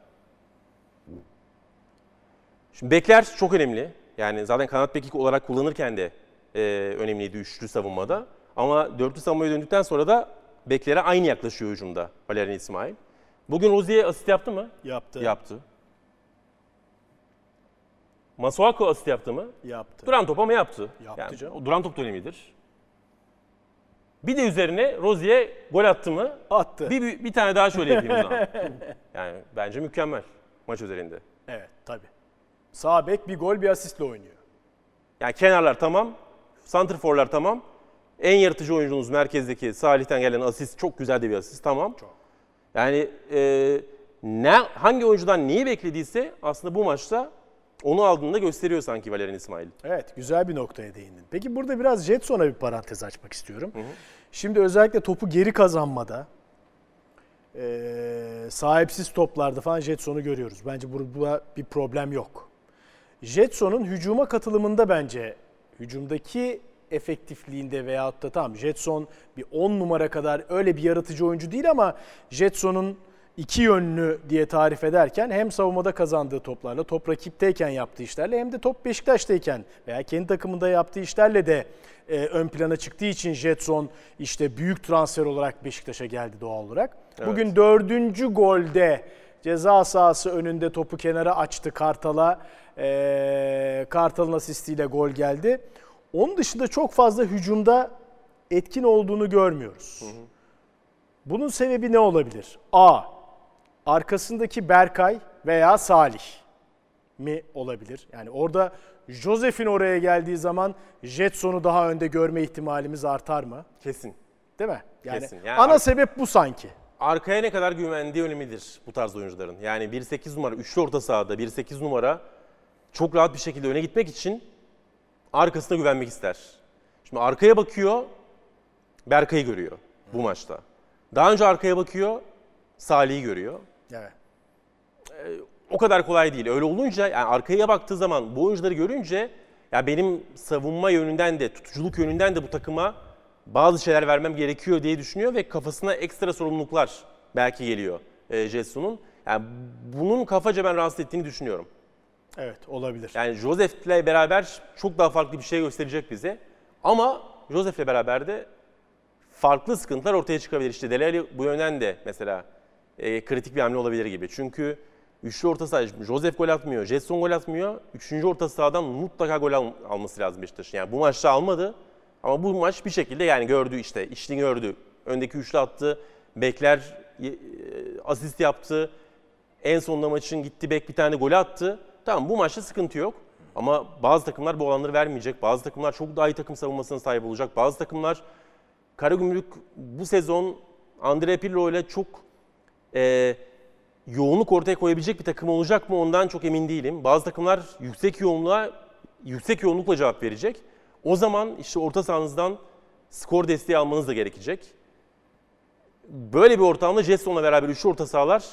Şimdi bekler çok önemli. Yani zaten kanat beki olarak kullanırken de e, önemliydi üçlü savunmada. Ama dörtlü savunmaya döndükten sonra da beklere aynı yaklaşıyor hücumda Valerian İsmail. Bugün Rozier asist yaptı mı? Yaptı. Yaptı. Masuako asist yaptı mı? Yaptı. Duran top ama yaptı. Yaptı yani, canım. O duran top dönemidir. Bir de üzerine Rozier gol attı mı? Attı. Bir, bir, bir tane daha şöyle yapayım o zaman. Yani bence mükemmel maç üzerinde. Evet tabii. Sağ bek bir gol bir asistle oynuyor. Yani kenarlar tamam, santrforlar tamam. En yaratıcı oyuncunuz merkezdeki Salih'ten gelen asist çok güzel de bir asist tamam. Çok. Yani e, ne hangi oyuncudan neyi beklediyse aslında bu maçta onu aldığında gösteriyor sanki Valerian İsmail. Evet güzel bir noktaya değindin. Peki burada biraz Jetson'a bir parantez açmak istiyorum. Şimdi özellikle topu geri kazanmada eee, sahipsiz toplarda falan Jetson'u görüyoruz. Bence burada bir problem yok. Jetson'un hücuma katılımında bence hücumdaki efektifliğinde veyahut da tamam Jetson bir 10 numara kadar öyle bir yaratıcı oyuncu değil ama Jetson'un iki yönlü diye tarif ederken hem savunmada kazandığı toplarla, top rakipteyken yaptığı işlerle hem de top Beşiktaş'tayken veya kendi takımında yaptığı işlerle de e, ön plana çıktığı için Jetson işte büyük transfer olarak Beşiktaş'a geldi doğal olarak. Bugün dördüncü golde ceza sahası önünde topu kenara açtı Kartal'a. E, Kartal'ın asistiyle gol geldi. Onun dışında çok fazla hücumda etkin olduğunu görmüyoruz. Bunun sebebi ne olabilir? A. Arkasındaki Berkay veya Salih mi olabilir? Yani orada Josef'in oraya geldiği zaman Jetson'u daha önde görme ihtimalimiz artar mı? Kesin. Değil mi? Yani, Kesin. Yani ana sebep bu sanki. Arkaya ne kadar güvendiği önemlidir bu tarz oyuncuların. Yani 1-8 numara, üçlü orta sahada 1-8 numara çok rahat bir şekilde öne gitmek için arkasına güvenmek ister. Şimdi arkaya bakıyor, Berkay'ı görüyor bu maçta. Daha önce arkaya bakıyor, Salih'i görüyor. Evet. o kadar kolay değil. Öyle olunca yani arkaya baktığı zaman bu oyuncuları görünce ya benim savunma yönünden de tutuculuk yönünden de bu takıma bazı şeyler vermem gerekiyor diye düşünüyor ve kafasına ekstra sorumluluklar belki geliyor e, Jetson'un. Yani bunun kafaca ben rahatsız ettiğini düşünüyorum. Evet olabilir. Yani Josef'le beraber çok daha farklı bir şey gösterecek bize. Ama Josef'le beraber de farklı sıkıntılar ortaya çıkabilir. İşte Dele Alli bu yönden de mesela e, kritik bir hamle olabilir gibi. Çünkü üçlü orta saha, Josef gol atmıyor, Jetson gol atmıyor. Üçüncü orta sahadan mutlaka gol al- alması lazım Beşiktaş'ın. Yani bu maçta almadı ama bu maç bir şekilde yani gördü işte, işini gördü. Öndeki üçlü attı, bekler e, asist yaptı. En sonunda maçın gitti bek bir tane gol attı. Tamam bu maçta sıkıntı yok. Ama bazı takımlar bu alanları vermeyecek. Bazı takımlar çok daha iyi takım savunmasına sahip olacak. Bazı takımlar Karagümrük bu sezon Andre Pirlo ile çok e, yoğunluk ortaya koyabilecek bir takım olacak mı ondan çok emin değilim. Bazı takımlar yüksek yoğunluğa yüksek yoğunlukla cevap verecek. O zaman işte orta sahanızdan skor desteği almanız da gerekecek. Böyle bir ortamda Jetson'la beraber üçlü orta sahalar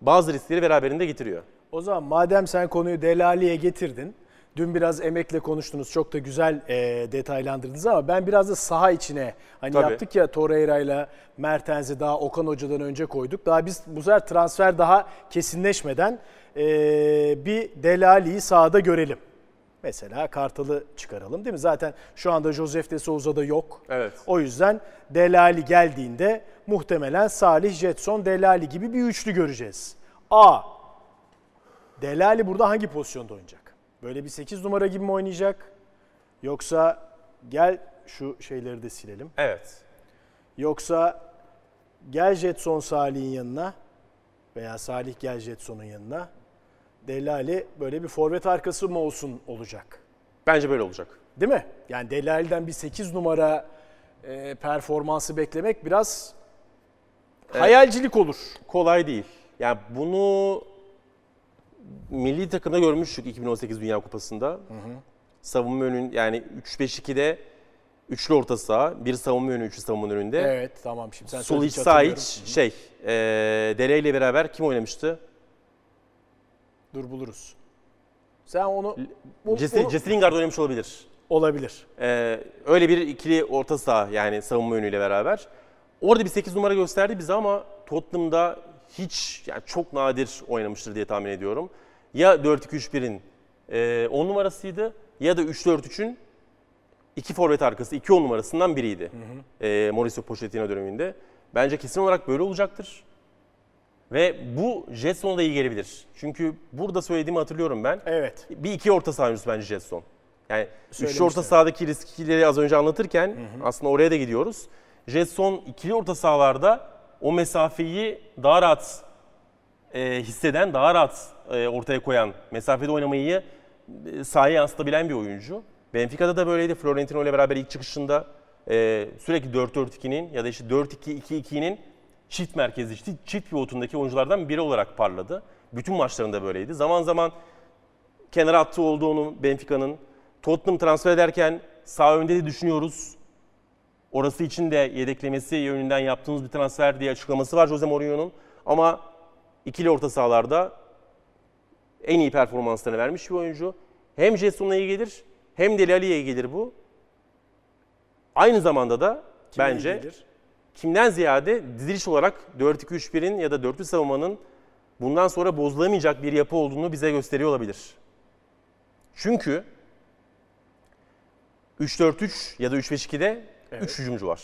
bazı riskleri beraberinde getiriyor. O zaman madem sen konuyu Delali'ye getirdin. Dün biraz emekle konuştunuz. Çok da güzel e, detaylandırdınız ama ben biraz da saha içine hani Tabii. yaptık ya Torreira'yla Mertens'i daha Okan Hoca'dan önce koyduk. Daha biz bu sefer transfer daha kesinleşmeden e, bir Delali'yi sahada görelim. Mesela Kartal'ı çıkaralım değil mi? Zaten şu anda Josef de Souza'da yok. Evet. O yüzden Delali geldiğinde muhtemelen Salih, Jetson, Delali gibi bir üçlü göreceğiz. A. Delali burada hangi pozisyonda oynayacak? Böyle bir 8 numara gibi mi oynayacak? Yoksa gel şu şeyleri de silelim. Evet. Yoksa gel Jetson Salih'in yanına veya Salih gel Jetson'un yanına. Delali böyle bir forvet arkası mı olsun olacak? Bence böyle olacak. Değil mi? Yani Delali'den bir 8 numara e, performansı beklemek biraz hayalcilik olur. kolay değil. Yani bunu milli takımda görmüştük 2018 Dünya Kupası'nda. Savunma önün yani 3-5-2'de üçlü orta saha, bir savunma önü, üçlü savunma önünde. Evet tamam şimdi sen Sol iç sağ iç şey, e, Dele ile beraber kim oynamıştı? Dur buluruz. Sen onu, bu, Jesse, onu- Jesse Lingard oynamış olabilir. olabilir. Ee, öyle bir ikili orta saha yani savunma yönüyle beraber. Orada bir 8 numara gösterdi bize ama Tottenham'da hiç yani çok nadir oynamıştır diye tahmin ediyorum. Ya 4-2-3-1'in e, 10 numarasıydı ya da 3-4-3'ün iki forvet arkası, iki 10 numarasından biriydi. E, Mauricio Pochettino döneminde. Bence kesin olarak böyle olacaktır. Ve bu Jetson'a da iyi gelebilir. Çünkü burada söylediğimi hatırlıyorum ben. Evet. Bir iki orta saha bence Jetson. Yani üçlü orta sahadaki riskleri az önce anlatırken aslında oraya da gidiyoruz. Jetson ikili orta sahalarda o mesafeyi daha rahat e, hisseden, daha rahat e, ortaya koyan, mesafede oynamayı e, sahaya yansıtabilen bir oyuncu. Benfica'da da böyleydi. Florentino ile beraber ilk çıkışında e, sürekli 4-4-2'nin ya da işte 4-2-2-2'nin çift merkezli, çift, çift pivotundaki oyunculardan biri olarak parladı. Bütün maçlarında böyleydi. Zaman zaman kenara attığı olduğunu Benfica'nın. Tottenham transfer ederken sağ önde de düşünüyoruz. Orası için de yedeklemesi yönünden yaptığımız bir transfer diye açıklaması var Jose Mourinho'nun. Ama ikili orta sahalarda en iyi performanslarını vermiş bir oyuncu. Hem Jetson'a iyi gelir hem Dele Alli'ye iyi gelir bu. Aynı zamanda da Kime bence kimden ziyade diziliş olarak 4-2-3-1'in ya da dörtlü savunmanın bundan sonra bozulamayacak bir yapı olduğunu bize gösteriyor olabilir. Çünkü 3-4-3 ya da 3-5-2'de Evet. 3 hücumcu var.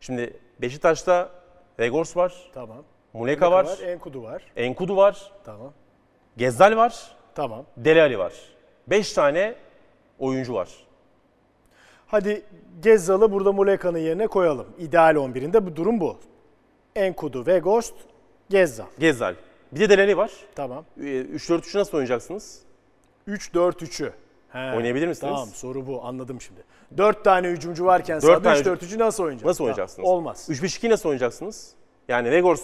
Şimdi Beşiktaş'ta Vegors var, Tamam. Muleka var, Enkudu var. Enkudu var, Tamam. Gezzal var, Tamam. Dele Ali var. 5 tane oyuncu var. Hadi Gezzal'ı burada Muleka'nın yerine koyalım. İdeal 11'inde bu durum bu. Enkudu, Vegost, Gezzal. Gezzal. Bir de Dele Ali var. Tamam. Ee, 3-4-3'ü nasıl oynayacaksınız? 3-4-3'ü. He, Oynayabilir misiniz? Tamam soru bu anladım şimdi. 4 tane hücumcu varken sahada tane 3-4-3'ü nasıl oynayacağız? Nasıl Tamam, oynayacaksınız? Olmaz. 3-5-2 nasıl oynayacaksınız? Yani Vegors,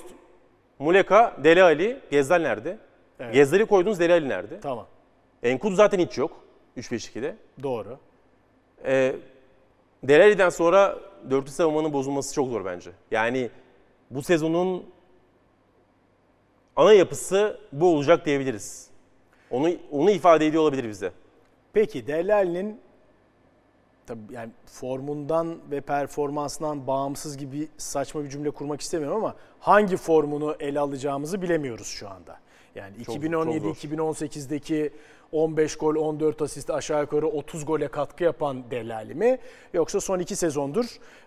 Muleka, Dele Ali, Gezzal nerede? Evet. Gezzal'i koydunuz Dele Ali nerede? Tamam. Enkudu zaten hiç yok 3-5-2'de. Doğru. Ee, Dele Ali'den sonra dörtlü savunmanın bozulması çok zor bence. Yani bu sezonun ana yapısı bu olacak diyebiliriz. Onu onu ifade ediyor olabilir bize. Peki Dellal'in tabii yani formundan ve performansından bağımsız gibi saçma bir cümle kurmak istemiyorum ama hangi formunu ele alacağımızı bilemiyoruz şu anda. Yani Çok- çok 2017-2018'deki 15 gol 14 asist aşağı yukarı 30 gole katkı yapan Dellali mi yoksa son 2 sezondur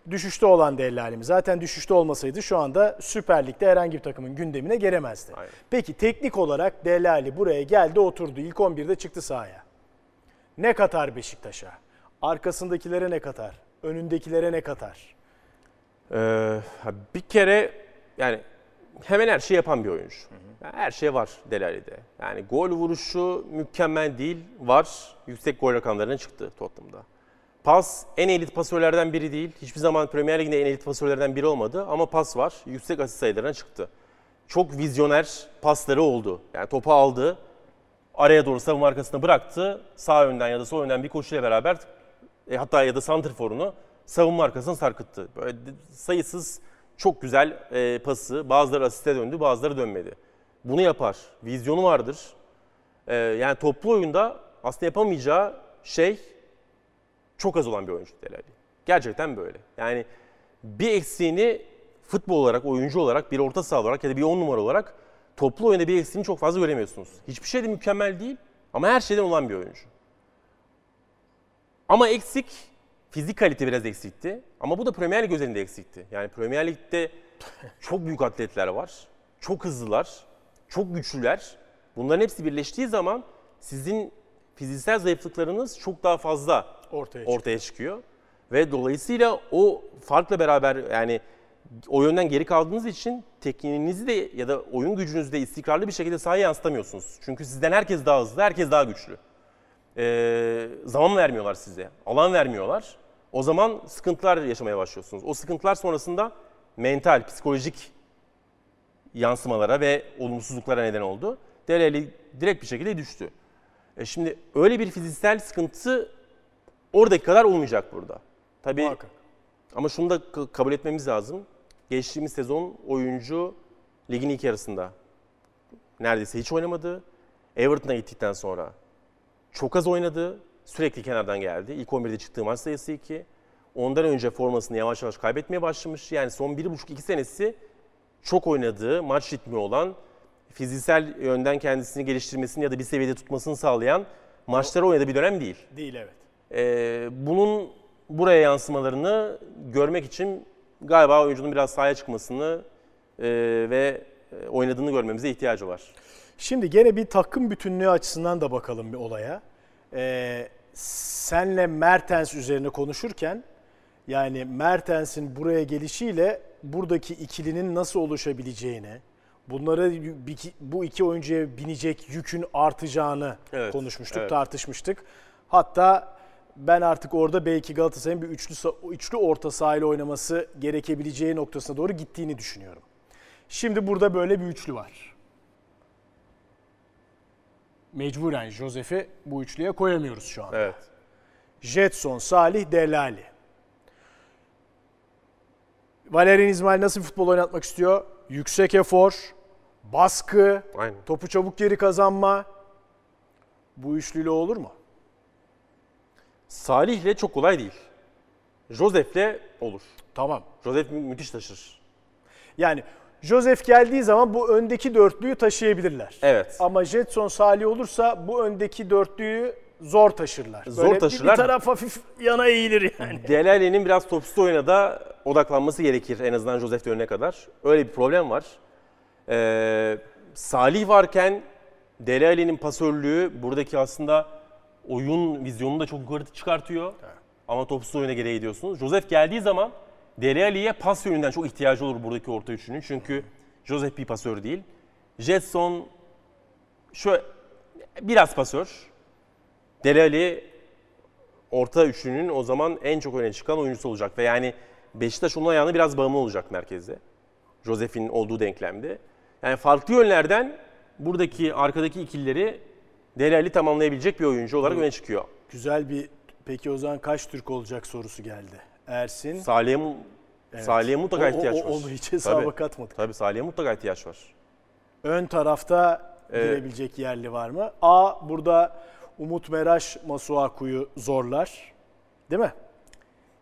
düşüşte olan Dellali mi? Zaten düşüşte olmasaydı şu anda Süper Lig'de herhangi bir takımın gündemine gelemezdi. Aynen. Peki teknik olarak Dellali buraya geldi oturdu ilk 11'de çıktı sahaya. Ne katar Beşiktaş'a? Arkasındakilere ne katar? Önündekilere ne katar? Ee, bir kere yani hemen her şeyi yapan bir oyuncu. Yani her şey var Delali'de. Yani gol vuruşu mükemmel değil, var. Yüksek gol rakamlarına çıktı Tottenham'da. Pas en elit pasörlerden biri değil. Hiçbir zaman Premier Lig'de en elit pasörlerden biri olmadı ama pas var. Yüksek asist sayılarına çıktı. Çok vizyoner pasları oldu. Yani topu aldı, araya doğru savunma arkasına bıraktı. Sağ önden ya da sol önden bir koşuyla beraber e, hatta ya da santrforunu savunma arkasına sarkıttı. Böyle sayısız çok güzel e, pası. Bazıları asiste döndü, bazıları dönmedi. Bunu yapar. Vizyonu vardır. E, yani toplu oyunda aslında yapamayacağı şey çok az olan bir oyuncu Delali. Gerçekten böyle. Yani bir eksiğini futbol olarak, oyuncu olarak, bir orta saha olarak ya da bir on numara olarak toplu oyunda bir eksiğini çok fazla göremiyorsunuz. Hiçbir şey de mükemmel değil ama her şeyden olan bir oyuncu. Ama eksik, fizik kalite biraz eksikti. Ama bu da Premier Lig özelinde eksikti. Yani Premier Lig'de çok büyük atletler var. Çok hızlılar, çok güçlüler. Bunların hepsi birleştiği zaman sizin fiziksel zayıflıklarınız çok daha fazla Ortaya çıkıyor. ortaya çıkıyor. Ve dolayısıyla o farkla beraber yani o yönden geri kaldığınız için tekniğinizi de ya da oyun gücünüzü de istikrarlı bir şekilde sahaya yansıtamıyorsunuz. Çünkü sizden herkes daha hızlı, herkes daha güçlü. Ee, zaman vermiyorlar size, alan vermiyorlar. O zaman sıkıntılar yaşamaya başlıyorsunuz. O sıkıntılar sonrasında mental, psikolojik yansımalara ve olumsuzluklara neden oldu. Delali direkt bir şekilde düştü. E şimdi öyle bir fiziksel sıkıntı oradaki kadar olmayacak burada. Tabii Muhakkak. ama şunu da kabul etmemiz lazım. Geçtiğimiz sezon oyuncu ligin ilk yarısında neredeyse hiç oynamadı. Everton'a gittikten sonra çok az oynadı. Sürekli kenardan geldi. İlk 11'de çıktığı maç sayısı 2. Ondan önce formasını yavaş yavaş kaybetmeye başlamış. Yani son 1,5-2 senesi çok oynadığı, maç ritmi olan, fiziksel yönden kendisini geliştirmesini ya da bir seviyede tutmasını sağlayan maçları oynadığı bir dönem değil. Değil evet. Ee, bunun buraya yansımalarını görmek için galiba oyuncunun biraz sahaya çıkmasını e, ve e, oynadığını görmemize ihtiyacı var. Şimdi gene bir takım bütünlüğü açısından da bakalım bir olaya. Ee, senle Mertens üzerine konuşurken yani Mertens'in buraya gelişiyle buradaki ikilinin nasıl oluşabileceğini, bunlara bu iki oyuncuya binecek yükün artacağını Evet, konuşmuştuk, evet. tartışmıştık. Hatta ben artık orada belki Galatasaray'ın bir üçlü, üçlü orta sahayla oynaması gerekebileceği noktasına doğru gittiğini düşünüyorum. Şimdi burada böyle bir üçlü var. Mecburen Josef'i bu üçlüye koyamıyoruz şu anda. Evet. Jetson, Salih, Delali. Valerian İsmail nasıl futbol oynatmak istiyor? Yüksek efor, baskı, Aynen. topu çabuk geri kazanma. Bu üçlüyle olur mu? Salih'le çok kolay değil. Josef'le olur. Tamam. Josef mü- müthiş taşır. Yani Joseph geldiği zaman bu öndeki dörtlüyü taşıyabilirler. Evet. Ama Jetson Salih olursa bu öndeki dörtlüyü zor taşırlar. Zor Böyle bir- taşırlar. Bir taraf hafif yana eğilir yani. Dele Alli'nin biraz topsuz oyuna da odaklanması gerekir en azından Josef dönene kadar. Öyle bir problem var. Ee, Salih varken Dele Alli'nin pasörlüğü buradaki aslında oyun vizyonunu da çok yukarı çıkartıyor. Ama topsuz oyuna gereği gidiyorsunuz. Josef geldiği zaman Dele Alli'ye pas yönünden çok ihtiyacı olur buradaki orta üçünün. Çünkü Josef bir pasör değil. Jetson şöyle biraz pasör. Dele Alli orta üçlünün o zaman en çok öne çıkan oyuncusu olacak. Ve yani Beşiktaş onun ayağına biraz bağımlı olacak merkezde. Josef'in olduğu denklemde. Yani farklı yönlerden buradaki arkadaki ikilileri Dele Alli tamamlayabilecek bir oyuncu olarak öne çıkıyor. Güzel bir peki o zaman kaç Türk olacak sorusu geldi. Ersin. Salih'e, mu- Salih'e mutlaka O- ihtiyaç o- var. Onu hiç hesaba Tabii. katmadık. Tabii Salih'e mutlaka ihtiyaç var. Ön tarafta Evet. girebilecek yerli var mı? A burada Umut Meraş Masuaku'yu zorlar. Değil mi?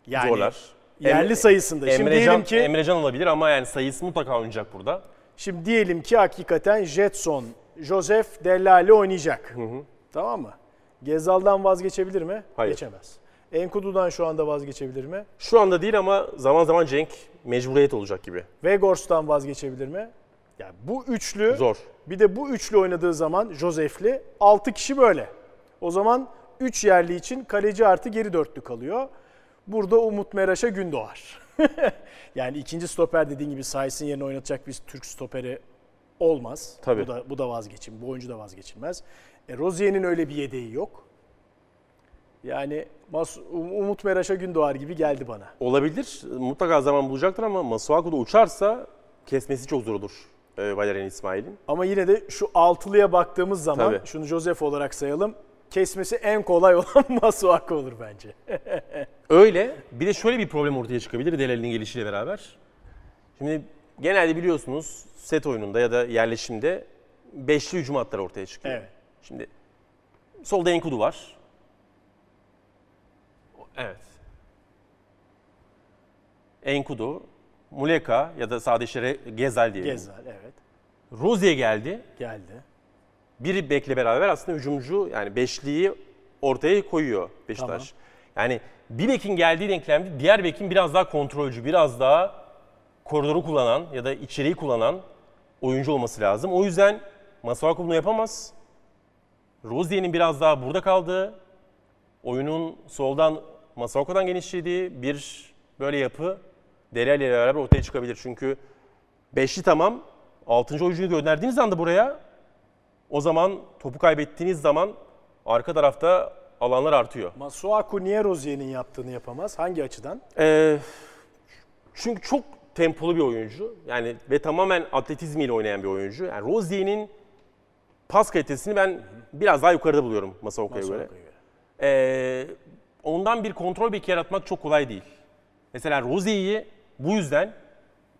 Yani Zorlar. Yerli Emre- sayısında. Şimdi Emrecan, diyelim ki Emrecan olabilir ama yani sayısı mutlaka oynayacak burada. şimdi diyelim ki hakikaten Jetson, Joseph Dellali oynayacak. Tamam mı? Gezal'dan vazgeçebilir mi? Hayır. Geçemez. Enkudu'dan şu anda vazgeçebilir mi? Şu anda değil ama zaman zaman Cenk mecburiyet olacak gibi. Vegors'tan vazgeçebilir mi? Yani bu üçlü Zor. bir de bu üçlü oynadığı zaman Joseph'li 6 kişi böyle. O zaman 3 yerli için kaleci artı geri dörtlü kalıyor. Burada Umut Meraş'a gün doğar. yani ikinci stoper dediğin gibi Says'in yerine oynatacak bir Türk stoperi olmaz. Tabii. Bu da, bu da vazgeçim. Bu oyuncu da vazgeçilmez. E, Rozier'in öyle bir yedeği yok. Yani Mas- Umut Meraş'a gün doğar gibi geldi bana. Olabilir. Mutlaka zaman bulacaktır ama Masuaku da uçarsa kesmesi çok zor olur e, Valerian İsmail'in. Ama yine de şu altılıya baktığımız zaman Tabii. şunu Joseph olarak sayalım. Kesmesi en kolay olan Masuaku olur bence. Öyle. Bir de şöyle bir problem ortaya çıkabilir Delali'nin gelişiyle beraber. Şimdi genelde biliyorsunuz set oyununda ya da yerleşimde beşli hücum hatları ortaya çıkıyor. Evet. Şimdi solda Enkudu var. Evet. Enkudu, Muleka ya da sadece Gezel diyelim. Gezer evet. Rozier geldi. Geldi. bir bekle beraber aslında hücumcu yani beşliği ortaya koyuyor Beşiktaş. Yani bir bekin geldiği denklemde diğer bekin biraz daha kontrolcü, biraz daha koridoru kullanan ya da içeriği kullanan oyuncu olması lazım. O yüzden Masuaku bunu yapamaz. Rozier'in biraz daha burada kaldığı, oyunun soldan Masuaku'dan genişlediği bir böyle yapı Dele Alli ile beraber ortaya çıkabilir. Çünkü beşli tamam, altıncı oyuncuyu gönderdiğiniz anda buraya o zaman topu kaybettiğiniz zaman arka tarafta alanlar artıyor. Masuaku niye Rozier'in yaptığını yapamaz? Hangi açıdan? Ee, çünkü çok tempolu bir oyuncu. Yani ve tamamen atletizmiyle oynayan bir oyuncu. Yani Rozier'in pas kalitesini ben biraz daha yukarıda buluyorum Masaoko'ya göre. Ee, ondan bir kontrol beki yaratmak çok kolay değil. Mesela Rozier'i bu yüzden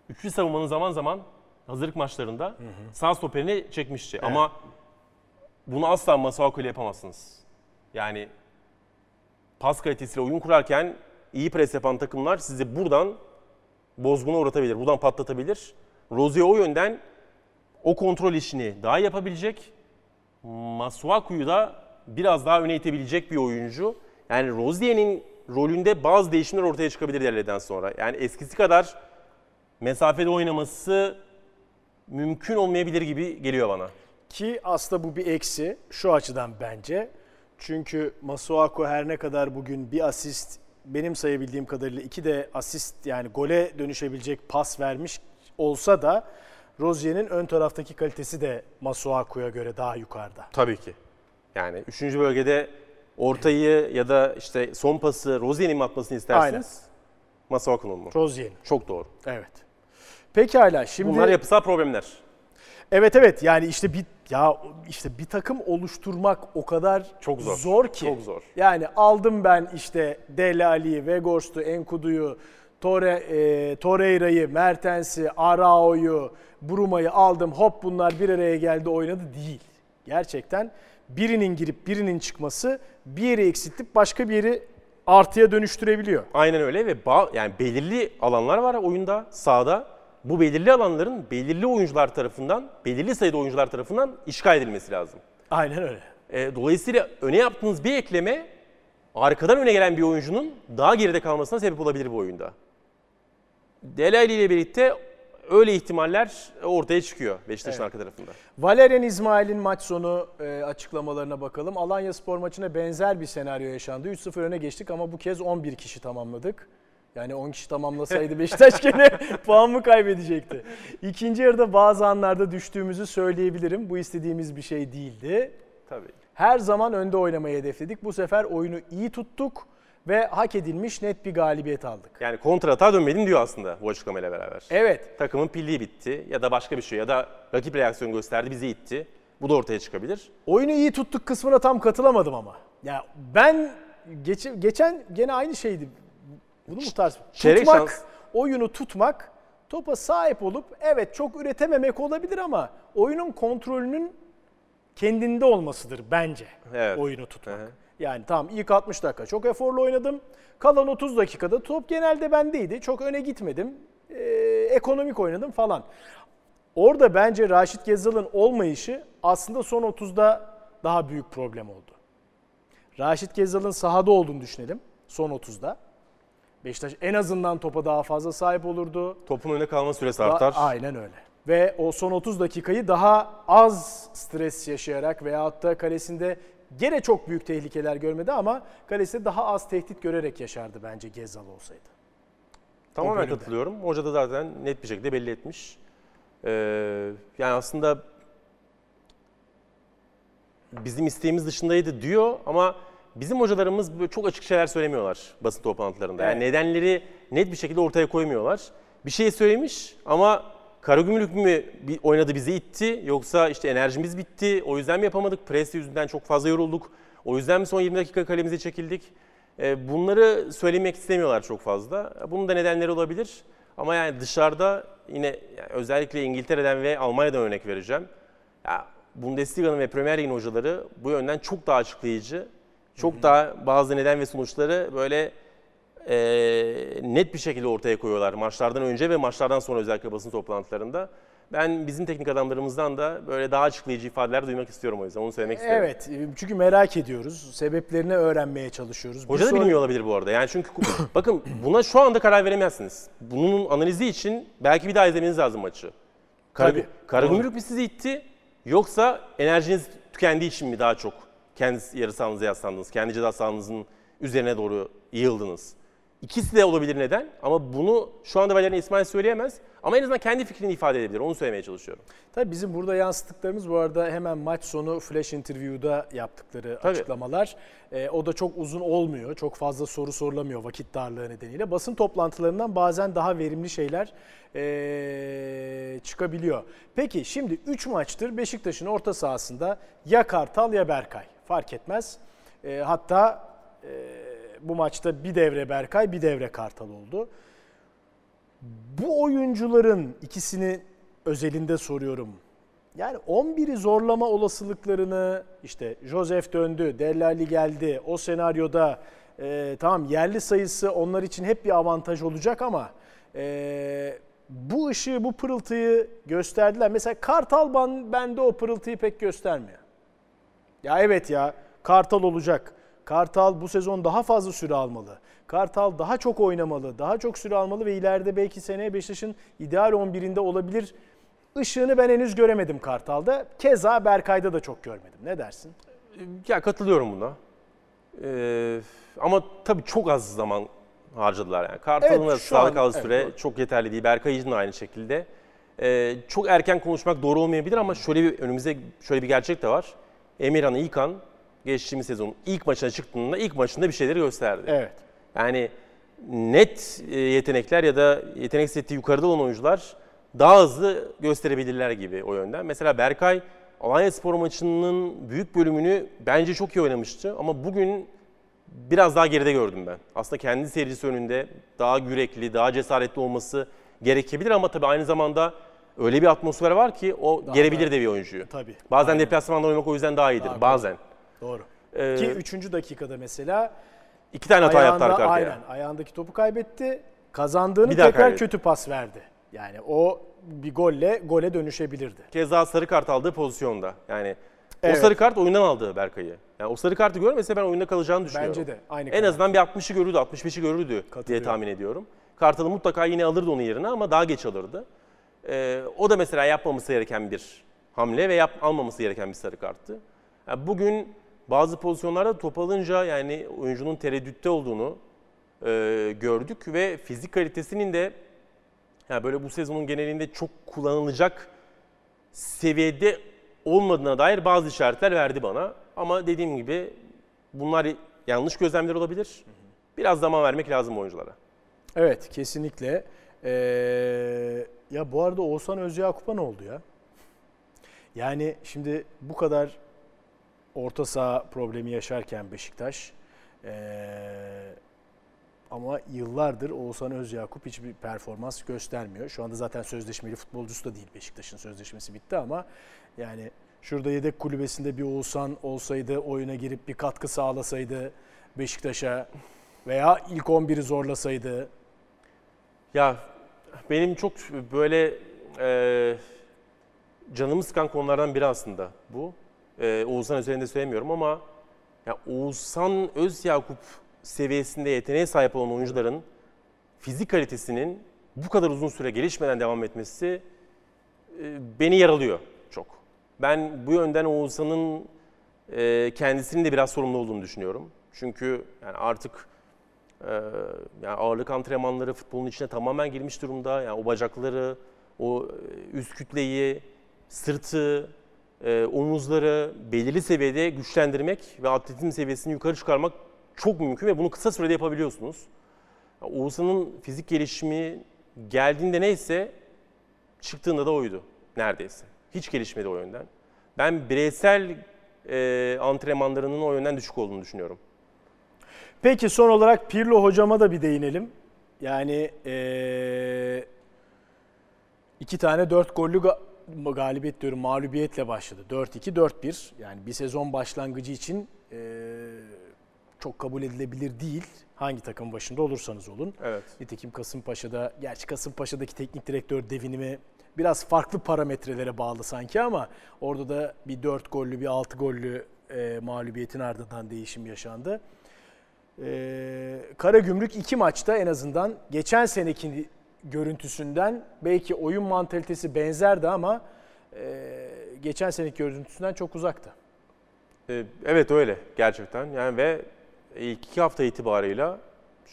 üçlü savunmanın zaman zaman hazırlık maçlarında sağ stoperini çekmişti. Ama bunu asla Masuaku ile yapamazsınız. Yani pas kalitesiyle oyun kurarken iyi pres yapan takımlar sizi buradan bozguna uğratabilir, buradan patlatabilir. Rozier o yönden o kontrol işini daha yapabilecek. Masuaku'yu da biraz daha öne itebilecek bir oyuncu. Yani Rozier'in rolünde bazı değişimler ortaya çıkabilir derleden sonra. Yani eskisi kadar mesafede oynaması mümkün olmayabilir gibi geliyor bana. Ki aslında bu bir eksi şu açıdan bence. Çünkü Masuaku her ne kadar bugün bir asist benim sayabildiğim kadarıyla iki de asist yani gole dönüşebilecek pas vermiş olsa da Rozier'in ön taraftaki kalitesi de Masuaku'ya göre daha yukarıda. Tabii ki. Yani 3. bölgede ortayı ya da işte son pası Rozier'in mi atmasını istersiniz? Masuaku'nun mu? Rozier'in. Çok doğru. Evet. Pekala şimdi Bunlar yapısal problemler. Evet evet yani işte bir ya işte bir takım oluşturmak o kadar Çok zor. ki. Çok zor. Yani aldım ben işte Dele Ali'yi, Vegors'tu, Enkudu'yu, Torre, e, Torreira'yı, Mertens'i, Arao'yu, Bruma'yı aldım. Hop bunlar bir araya geldi oynadı değil. Gerçekten birinin girip birinin çıkması bir yeri eksiltip başka bir yeri artıya dönüştürebiliyor. Aynen öyle ve ba- yani belirli alanlar var oyunda, sahada. Bu belirli alanların belirli oyuncular tarafından, belirli sayıda oyuncular tarafından işgal edilmesi lazım. Aynen öyle. E, dolayısıyla öne yaptığınız bir ekleme arkadan öne gelen bir oyuncunun daha geride kalmasına sebep olabilir bu oyunda. Delali ile birlikte öyle ihtimaller ortaya çıkıyor Beşiktaş'ın arka tarafında. Valerian İsmail'in maç sonu e, açıklamalarına bakalım. Alanya Spor maçına benzer bir senaryo yaşandı. 3-0 öne geçtik ama bu kez 11 kişi tamamladık. Yani 10 kişi tamamlasaydı Beşiktaş gene puan mı kaybedecekti? İkinci yarıda bazı anlarda düştüğümüzü söyleyebilirim. Bu istediğimiz bir şey değildi. Tabii. Her zaman önde oynamayı hedefledik. Bu sefer oyunu iyi tuttuk ve hak edilmiş net bir galibiyet aldık. Yani kontrata dönmedim diyor aslında bu açıklamayla beraber. Evet, Takımın pilliği bitti ya da başka bir şey ya da rakip reaksiyon gösterdi bizi itti. Bu da ortaya çıkabilir. Oyunu iyi tuttuk kısmına tam katılamadım ama. Ya ben geç, geçen gene aynı şeydi. Bunu mu? Çeyrek tutmak, şans. oyunu tutmak, topa sahip olup evet çok üretememek olabilir ama oyunun kontrolünün kendinde olmasıdır bence Evet. oyunu tutmak. Hı hı. Yani tamam ilk 60 dakika çok eforlu oynadım. Kalan 30 dakikada top genelde bendeydi. Çok öne gitmedim. Ee, ekonomik oynadım falan. Orada bence Raşit Gezzal'ın olmayışı aslında son 30'da daha büyük problem oldu. Raşit Gezzal'ın sahada olduğunu düşünelim son 30'da. Beşiktaş en azından topa daha fazla sahip olurdu. Topun önüne kalma süresi Da- artar. Aynen öyle. Ve o son 30 dakikayı daha az stres yaşayarak veyahut da kalesinde gene çok büyük tehlikeler görmedi ama kalesinde daha az tehdit görerek yaşardı bence Gezzal olsaydı. Tamamen katılıyorum. Hoca da zaten net bir şekilde belli etmiş. Ee, yani aslında bizim isteğimiz dışındaydı diyor ama bizim hocalarımız böyle çok açık şeyler söylemiyorlar basın toplantılarında. Yani nedenleri net bir şekilde ortaya koymuyorlar. Bir şey söylemiş ama Karagümrük mü oynadı bizi itti yoksa işte enerjimiz bitti o yüzden mi yapamadık? Pres yüzünden çok fazla yorulduk. O yüzden mi son 20 dakika kalemize çekildik? Ee, Bunları söylemek istemiyorlar çok fazla. Bunun da nedenleri olabilir. Ama yani dışarıda yine yani özellikle İngiltere'den ve Almanya'dan örnek vereceğim. Ya Bundesliga'nın ve Premier Lig'in hocaları bu yönden çok daha açıklayıcı. Çok daha bazı neden ve sonuçları böyle e, net bir şekilde ortaya koyuyorlar maçlardan önce ve maçlardan sonra özellikle basın toplantılarında. Ben bizim teknik adamlarımızdan da böyle daha açıklayıcı ifadeler duymak istiyorum o yüzden onu söylemek istedim. Evet e, çünkü merak ediyoruz. Sebeplerini öğrenmeye çalışıyoruz. Hoca da sonra- bilmiyor olabilir bu arada. Yani çünkü bakın buna şu anda karar veremezsiniz. Bunun analizi için belki bir daha izlemeniz lazım maçı. Kara, Tabii, Karagümrük mü sizi itti yoksa enerjiniz tükendiği için mi daha çok kendi yarı sahanıza yaslandınız? Kendi ceza sahanızın üzerine doğru yığıldınız? İkisi de olabilir neden ama bunu şu anda Valerian İsmail söyleyemez. Ama en azından kendi fikrini ifade edebilir. Onu söylemeye çalışıyorum. Tabii bizim burada yansıttıklarımız bu arada hemen maç sonu flash interview'da yaptıkları Tabii. açıklamalar. Ee, o da çok uzun olmuyor. Çok fazla soru sorulamıyor vakit darlığı nedeniyle. Basın toplantılarından bazen daha verimli şeyler ee, çıkabiliyor. Peki şimdi 3 maçtır Beşiktaş'ın orta sahasında ya Kartal ya Berkay. Fark etmez. Ee, hatta ee, bu maçta bir devre Berkay bir devre Kartal oldu. Bu oyuncuların ikisini özelinde soruyorum. Yani 11'i zorlama olasılıklarını işte Josef döndü, Dellali geldi. O senaryoda e, tamam yerli sayısı onlar için hep bir avantaj olacak ama e, bu ışığı, bu pırıltıyı gösterdiler. Mesela Kartal bende o pırıltıyı pek göstermiyor. Ya evet ya Kartal olacak. Kartal bu sezon daha fazla süre almalı. Kartal daha çok oynamalı, daha çok süre almalı ve ileride belki seneye Beşiktaş'ın ideal 11'inde olabilir. Işığını ben henüz göremedim Kartal'da. Keza Berkay'da da çok görmedim. Ne dersin? Ya katılıyorum buna. Ee, ama tabii çok az zaman harcadılar yani. Kartal'ın Evet, sağlık an- evet, süre doğru. çok yeterli değil. Berkay için de aynı şekilde. Ee, çok erken konuşmak doğru olmayabilir ama şöyle bir önümüze şöyle bir gerçek de var. Emirhan İlkan geçtiğimiz sezonun ilk maçına çıktığında ilk maçında bir şeyleri gösterdi. Evet. Yani net e, yetenekler ya da yetenek seti yukarıda olan oyuncular daha hızlı gösterebilirler gibi o yönden. Mesela Berkay Alanya Spor maçının büyük bölümünü bence çok iyi oynamıştı ama bugün biraz daha geride gördüm ben. Aslında kendi seyircisi önünde daha yürekli, daha cesaretli olması gerekebilir ama tabii aynı zamanda öyle bir atmosfer var ki o Daha gerebilir da- de bir oyuncuyu. Tabii. Bazen deplasmanda oynamak o yüzden daha iyidir. Daha bazen. Doğru. Ee, Ki 3. dakikada mesela İki tane hata yaptı arka arkaya. Aynen. Ayağındaki topu kaybetti. Kazandığını tekrar kaybetti. kötü pas verdi. Yani o bir golle gole dönüşebilirdi. Keza sarı kart aldığı pozisyonda. Yani Evet. o sarı kart oyundan aldı Berkay'ı. Yani o sarı kartı görmese ben oyunda kalacağını düşünüyorum. Bence de. Aynı En azından bir 60'ı görürdü, 65'i görürdü diye tahmin ediyorum. Kartalı mutlaka yine alırdı onun yerine ama daha geç alırdı. Ee, o da mesela yapmaması gereken bir hamle ve yap, almaması gereken bir sarı karttı. Yani bugün bazı pozisyonlarda top alınca yani oyuncunun tereddütte olduğunu e, gördük ve fizik kalitesinin de yani böyle bu sezonun genelinde çok kullanılacak seviyede olmadığına dair bazı işaretler verdi bana. Ama dediğim gibi bunlar yanlış gözlemler olabilir. Biraz zaman vermek lazım oyunculara. Evet kesinlikle. Ee, ya bu arada Oğuzhan Özyakup'a ne oldu ya? Yani şimdi bu kadar orta saha problemi yaşarken Beşiktaş ee, ama yıllardır Oğuzhan Özyakup hiçbir performans göstermiyor. Şu anda zaten sözleşmeli futbolcusu da değil Beşiktaş'ın sözleşmesi bitti ama yani şurada yedek kulübesinde bir Oğuzhan olsaydı oyuna girip bir katkı sağlasaydı Beşiktaş'a veya ilk 11'i zorlasaydı Ya benim çok böyle e, canımı sıkan konulardan biri aslında bu. E, Oğuzhan üzerinde söylemiyorum ama ya Oğuzhan Özyakup seviyesinde yeteneğe sahip olan oyuncuların fizik kalitesinin bu kadar uzun süre gelişmeden devam etmesi e, beni yaralıyor çok. Ben bu yönden Oğuzhan'ın e, kendisinin de biraz sorumlu olduğunu düşünüyorum. Çünkü yani artık ee, yani ağırlık antrenmanları futbolun içine tamamen girmiş durumda. Yani o bacakları, o e, üst kütleyi, sırtı, e, omuzları belirli seviyede güçlendirmek ve atletizm seviyesini yukarı çıkarmak çok mümkün ve bunu kısa sürede yapabiliyorsunuz. Yani Oğuzhan'ın fizik gelişimi geldiğinde neyse çıktığında da oydu neredeyse. Hiç gelişmedi o yönden. Ben bireysel e, antrenmanlarının o yönden düşük olduğunu düşünüyorum. Peki son olarak Pirlo hocama da bir değinelim. Yani eee, iki tane dört gollü ga- galibiyet diyorum mağlubiyetle başladı. 4-2, 4-1. Yani bir sezon başlangıcı için eee, çok kabul edilebilir değil. Hangi takım başında olursanız olun. Evet. Nitekim Kasımpaşa'da, gerçi Kasımpaşa'daki teknik direktör devinimi biraz farklı parametrelere bağlı sanki ama orada da bir 4 gollü, bir 6 gollü e, mağlubiyetin ardından değişim yaşandı. E, Karagümrük iki maçta en azından geçen seneki görüntüsünden belki oyun mantalitesi benzerdi ama e, geçen seneki görüntüsünden çok uzaktı. Ee, Evet öyle gerçekten. Yani ve ilk iki hafta itibarıyla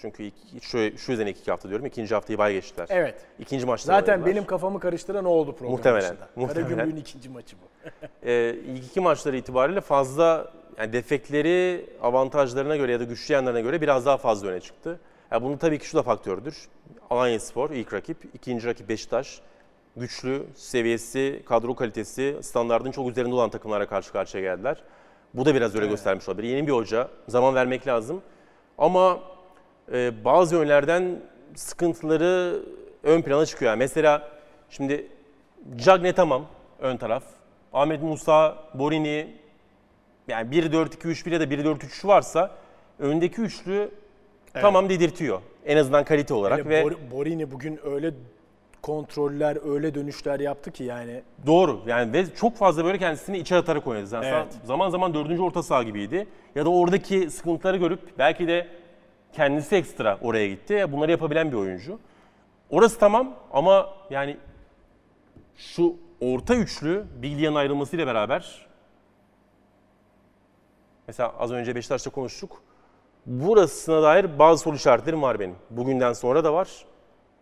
çünkü ilk, şu, şu yüzden ilk iki hafta diyorum. ikinci haftayı bay geçtiler. Evet. İkinci maçta Zaten oynadılar. benim kafamı karıştıran o oldu program Muhtemelen, başında. muhtemelen. Karagümrük'ün ikinci maçı bu. Ee, ilk iki maçları itibariyle fazla yani defekleri avantajlarına göre ya da güçlü yanlarına göre biraz daha fazla öne çıktı. Ya bunun tabii ki şu da faktördür. Alanya Spor ilk rakip, ikinci rakip Beşiktaş. Güçlü, seviyesi, kadro kalitesi, standartın çok üzerinde olan takımlara karşı karşıya geldiler. Bu da biraz öyle göstermiş olabilir. Yeni bir hoca, zaman vermek lazım. Ama e, bazı yönlerden sıkıntıları ön plana çıkıyor. Yani mesela şimdi Cagne tamam ön taraf. Ahmet Musa, Borini yani 1-4-2-3-1 ya da 1-4-3 varsa öndeki üçlü tamam dedirtiyor. En azından kalite olarak Hele ve Bor- Borini bugün öyle kontroller, öyle dönüşler yaptı ki yani Doğru yani ve çok fazla böyle kendisini içe atarak oynadı. Yani Evet. Zaman zaman dördüncü orta saha gibiydi. Ya da oradaki sıkıntıları görüp belki de kendisi ekstra oraya gitti. Bunları yapabilen bir oyuncu. Orası tamam ama yani şu orta üçlü Bilge'nin ayrılmasıyla beraber mesela az önce Beşiktaş'ta konuştuk. Burasına dair bazı soru işaretlerim var benim. Bugünden sonra da var.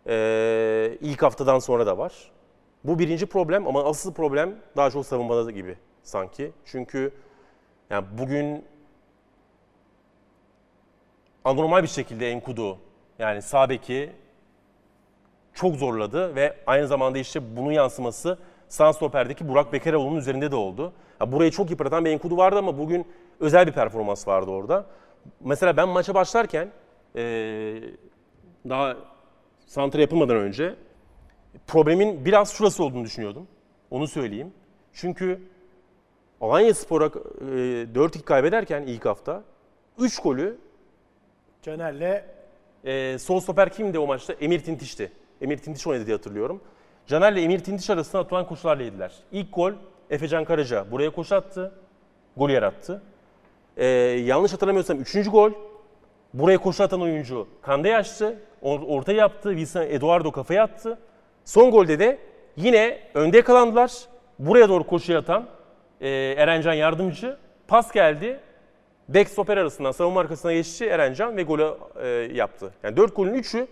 Ee, ilk haftadan sonra da var. Bu birinci problem ama asıl problem daha çok savunmada gibi sanki. Çünkü yani bugün anormal bir şekilde Enkudu yani sağ beki çok zorladı ve aynı zamanda işte bunun yansıması sağ stoperdeki Burak Bekeroğlu'nun üzerinde de oldu. Ya burayı çok yıpratan bir Enkudu vardı ama bugün özel bir performans vardı orada. Mesela ben maça başlarken eee, daha santra yapılmadan önce problemin biraz şurası olduğunu düşünüyordum. Onu söyleyeyim. Çünkü Alanya Spor'a e, 4-2 kaybederken ilk hafta 3 golü Caner'le Ee, sol stoper kimdi o maçta? Emir Tintiş'ti. Emir Tintiş oynadı diye hatırlıyorum. Caner'le Emir Tintiş arasında atılan koşularla yediler. İlk gol Efecan Karaca buraya koşu attı. Gol yarattı. Ee, yanlış hatırlamıyorsam üçüncü gol buraya koşu atan oyuncu Kande açtı. or- Orta yaptı. Wilson Eduardo kafaya attı. Son golde de yine önde yakalandılar. Buraya doğru koşu atan e, Erencan yardımcı. Pas geldi. Bek stoper arasından savunma arkasına geçti Erencan ve golü e, yaptı. Yani 4 golün 3'ü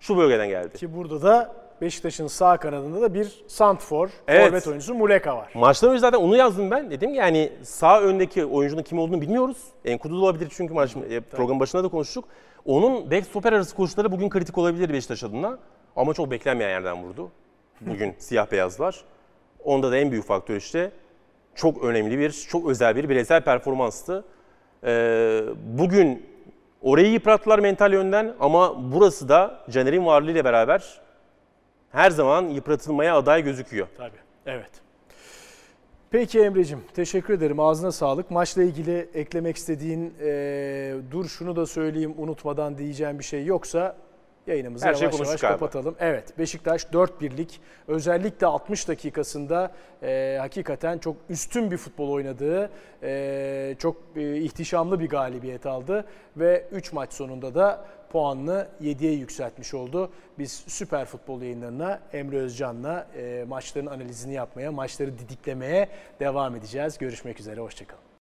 şu bölgeden geldi. ki burada da Beşiktaş'ın sağ kanadında da bir santfor, Evet. forvet oyuncusu Muleka var. Maçtan önce zaten onu yazdım ben. Dedim ki yani sağ öndeki oyuncunun kim olduğunu bilmiyoruz. Enkudu da olabilir çünkü maç e, program başında da konuştuk. Onun bek stoper arası koşuları bugün kritik olabilir Beşiktaş adına. Ama çok beklenmeyen yerden vurdu. Bugün siyah beyazlar. Onda da en büyük faktör işte çok önemli bir, çok özel bir bireysel performanstı. Ee, bugün orayı yıprattılar mental yönden ama burası da Caner'in varlığıyla beraber her zaman yıpratılmaya aday gözüküyor. Tabii. Evet. Peki Emre'cim teşekkür ederim. Ağzına sağlık. Maçla ilgili eklemek istediğin e, dur şunu da söyleyeyim unutmadan diyeceğim bir şey yoksa yayınımızı Her yavaş yavaş konuştuk galiba. kapatalım. Evet Beşiktaş 4-1'lik özellikle 60 dakikasında e, hakikaten çok üstün bir futbol oynadığı e, çok e, ihtişamlı bir galibiyet aldı ve 3 maç sonunda da puanını 7'ye yükseltmiş oldu. Biz Süper Futbol yayınlarına Emre Özcan'la e, maçların analizini yapmaya, maçları didiklemeye devam edeceğiz. Görüşmek üzere, hoşçakalın.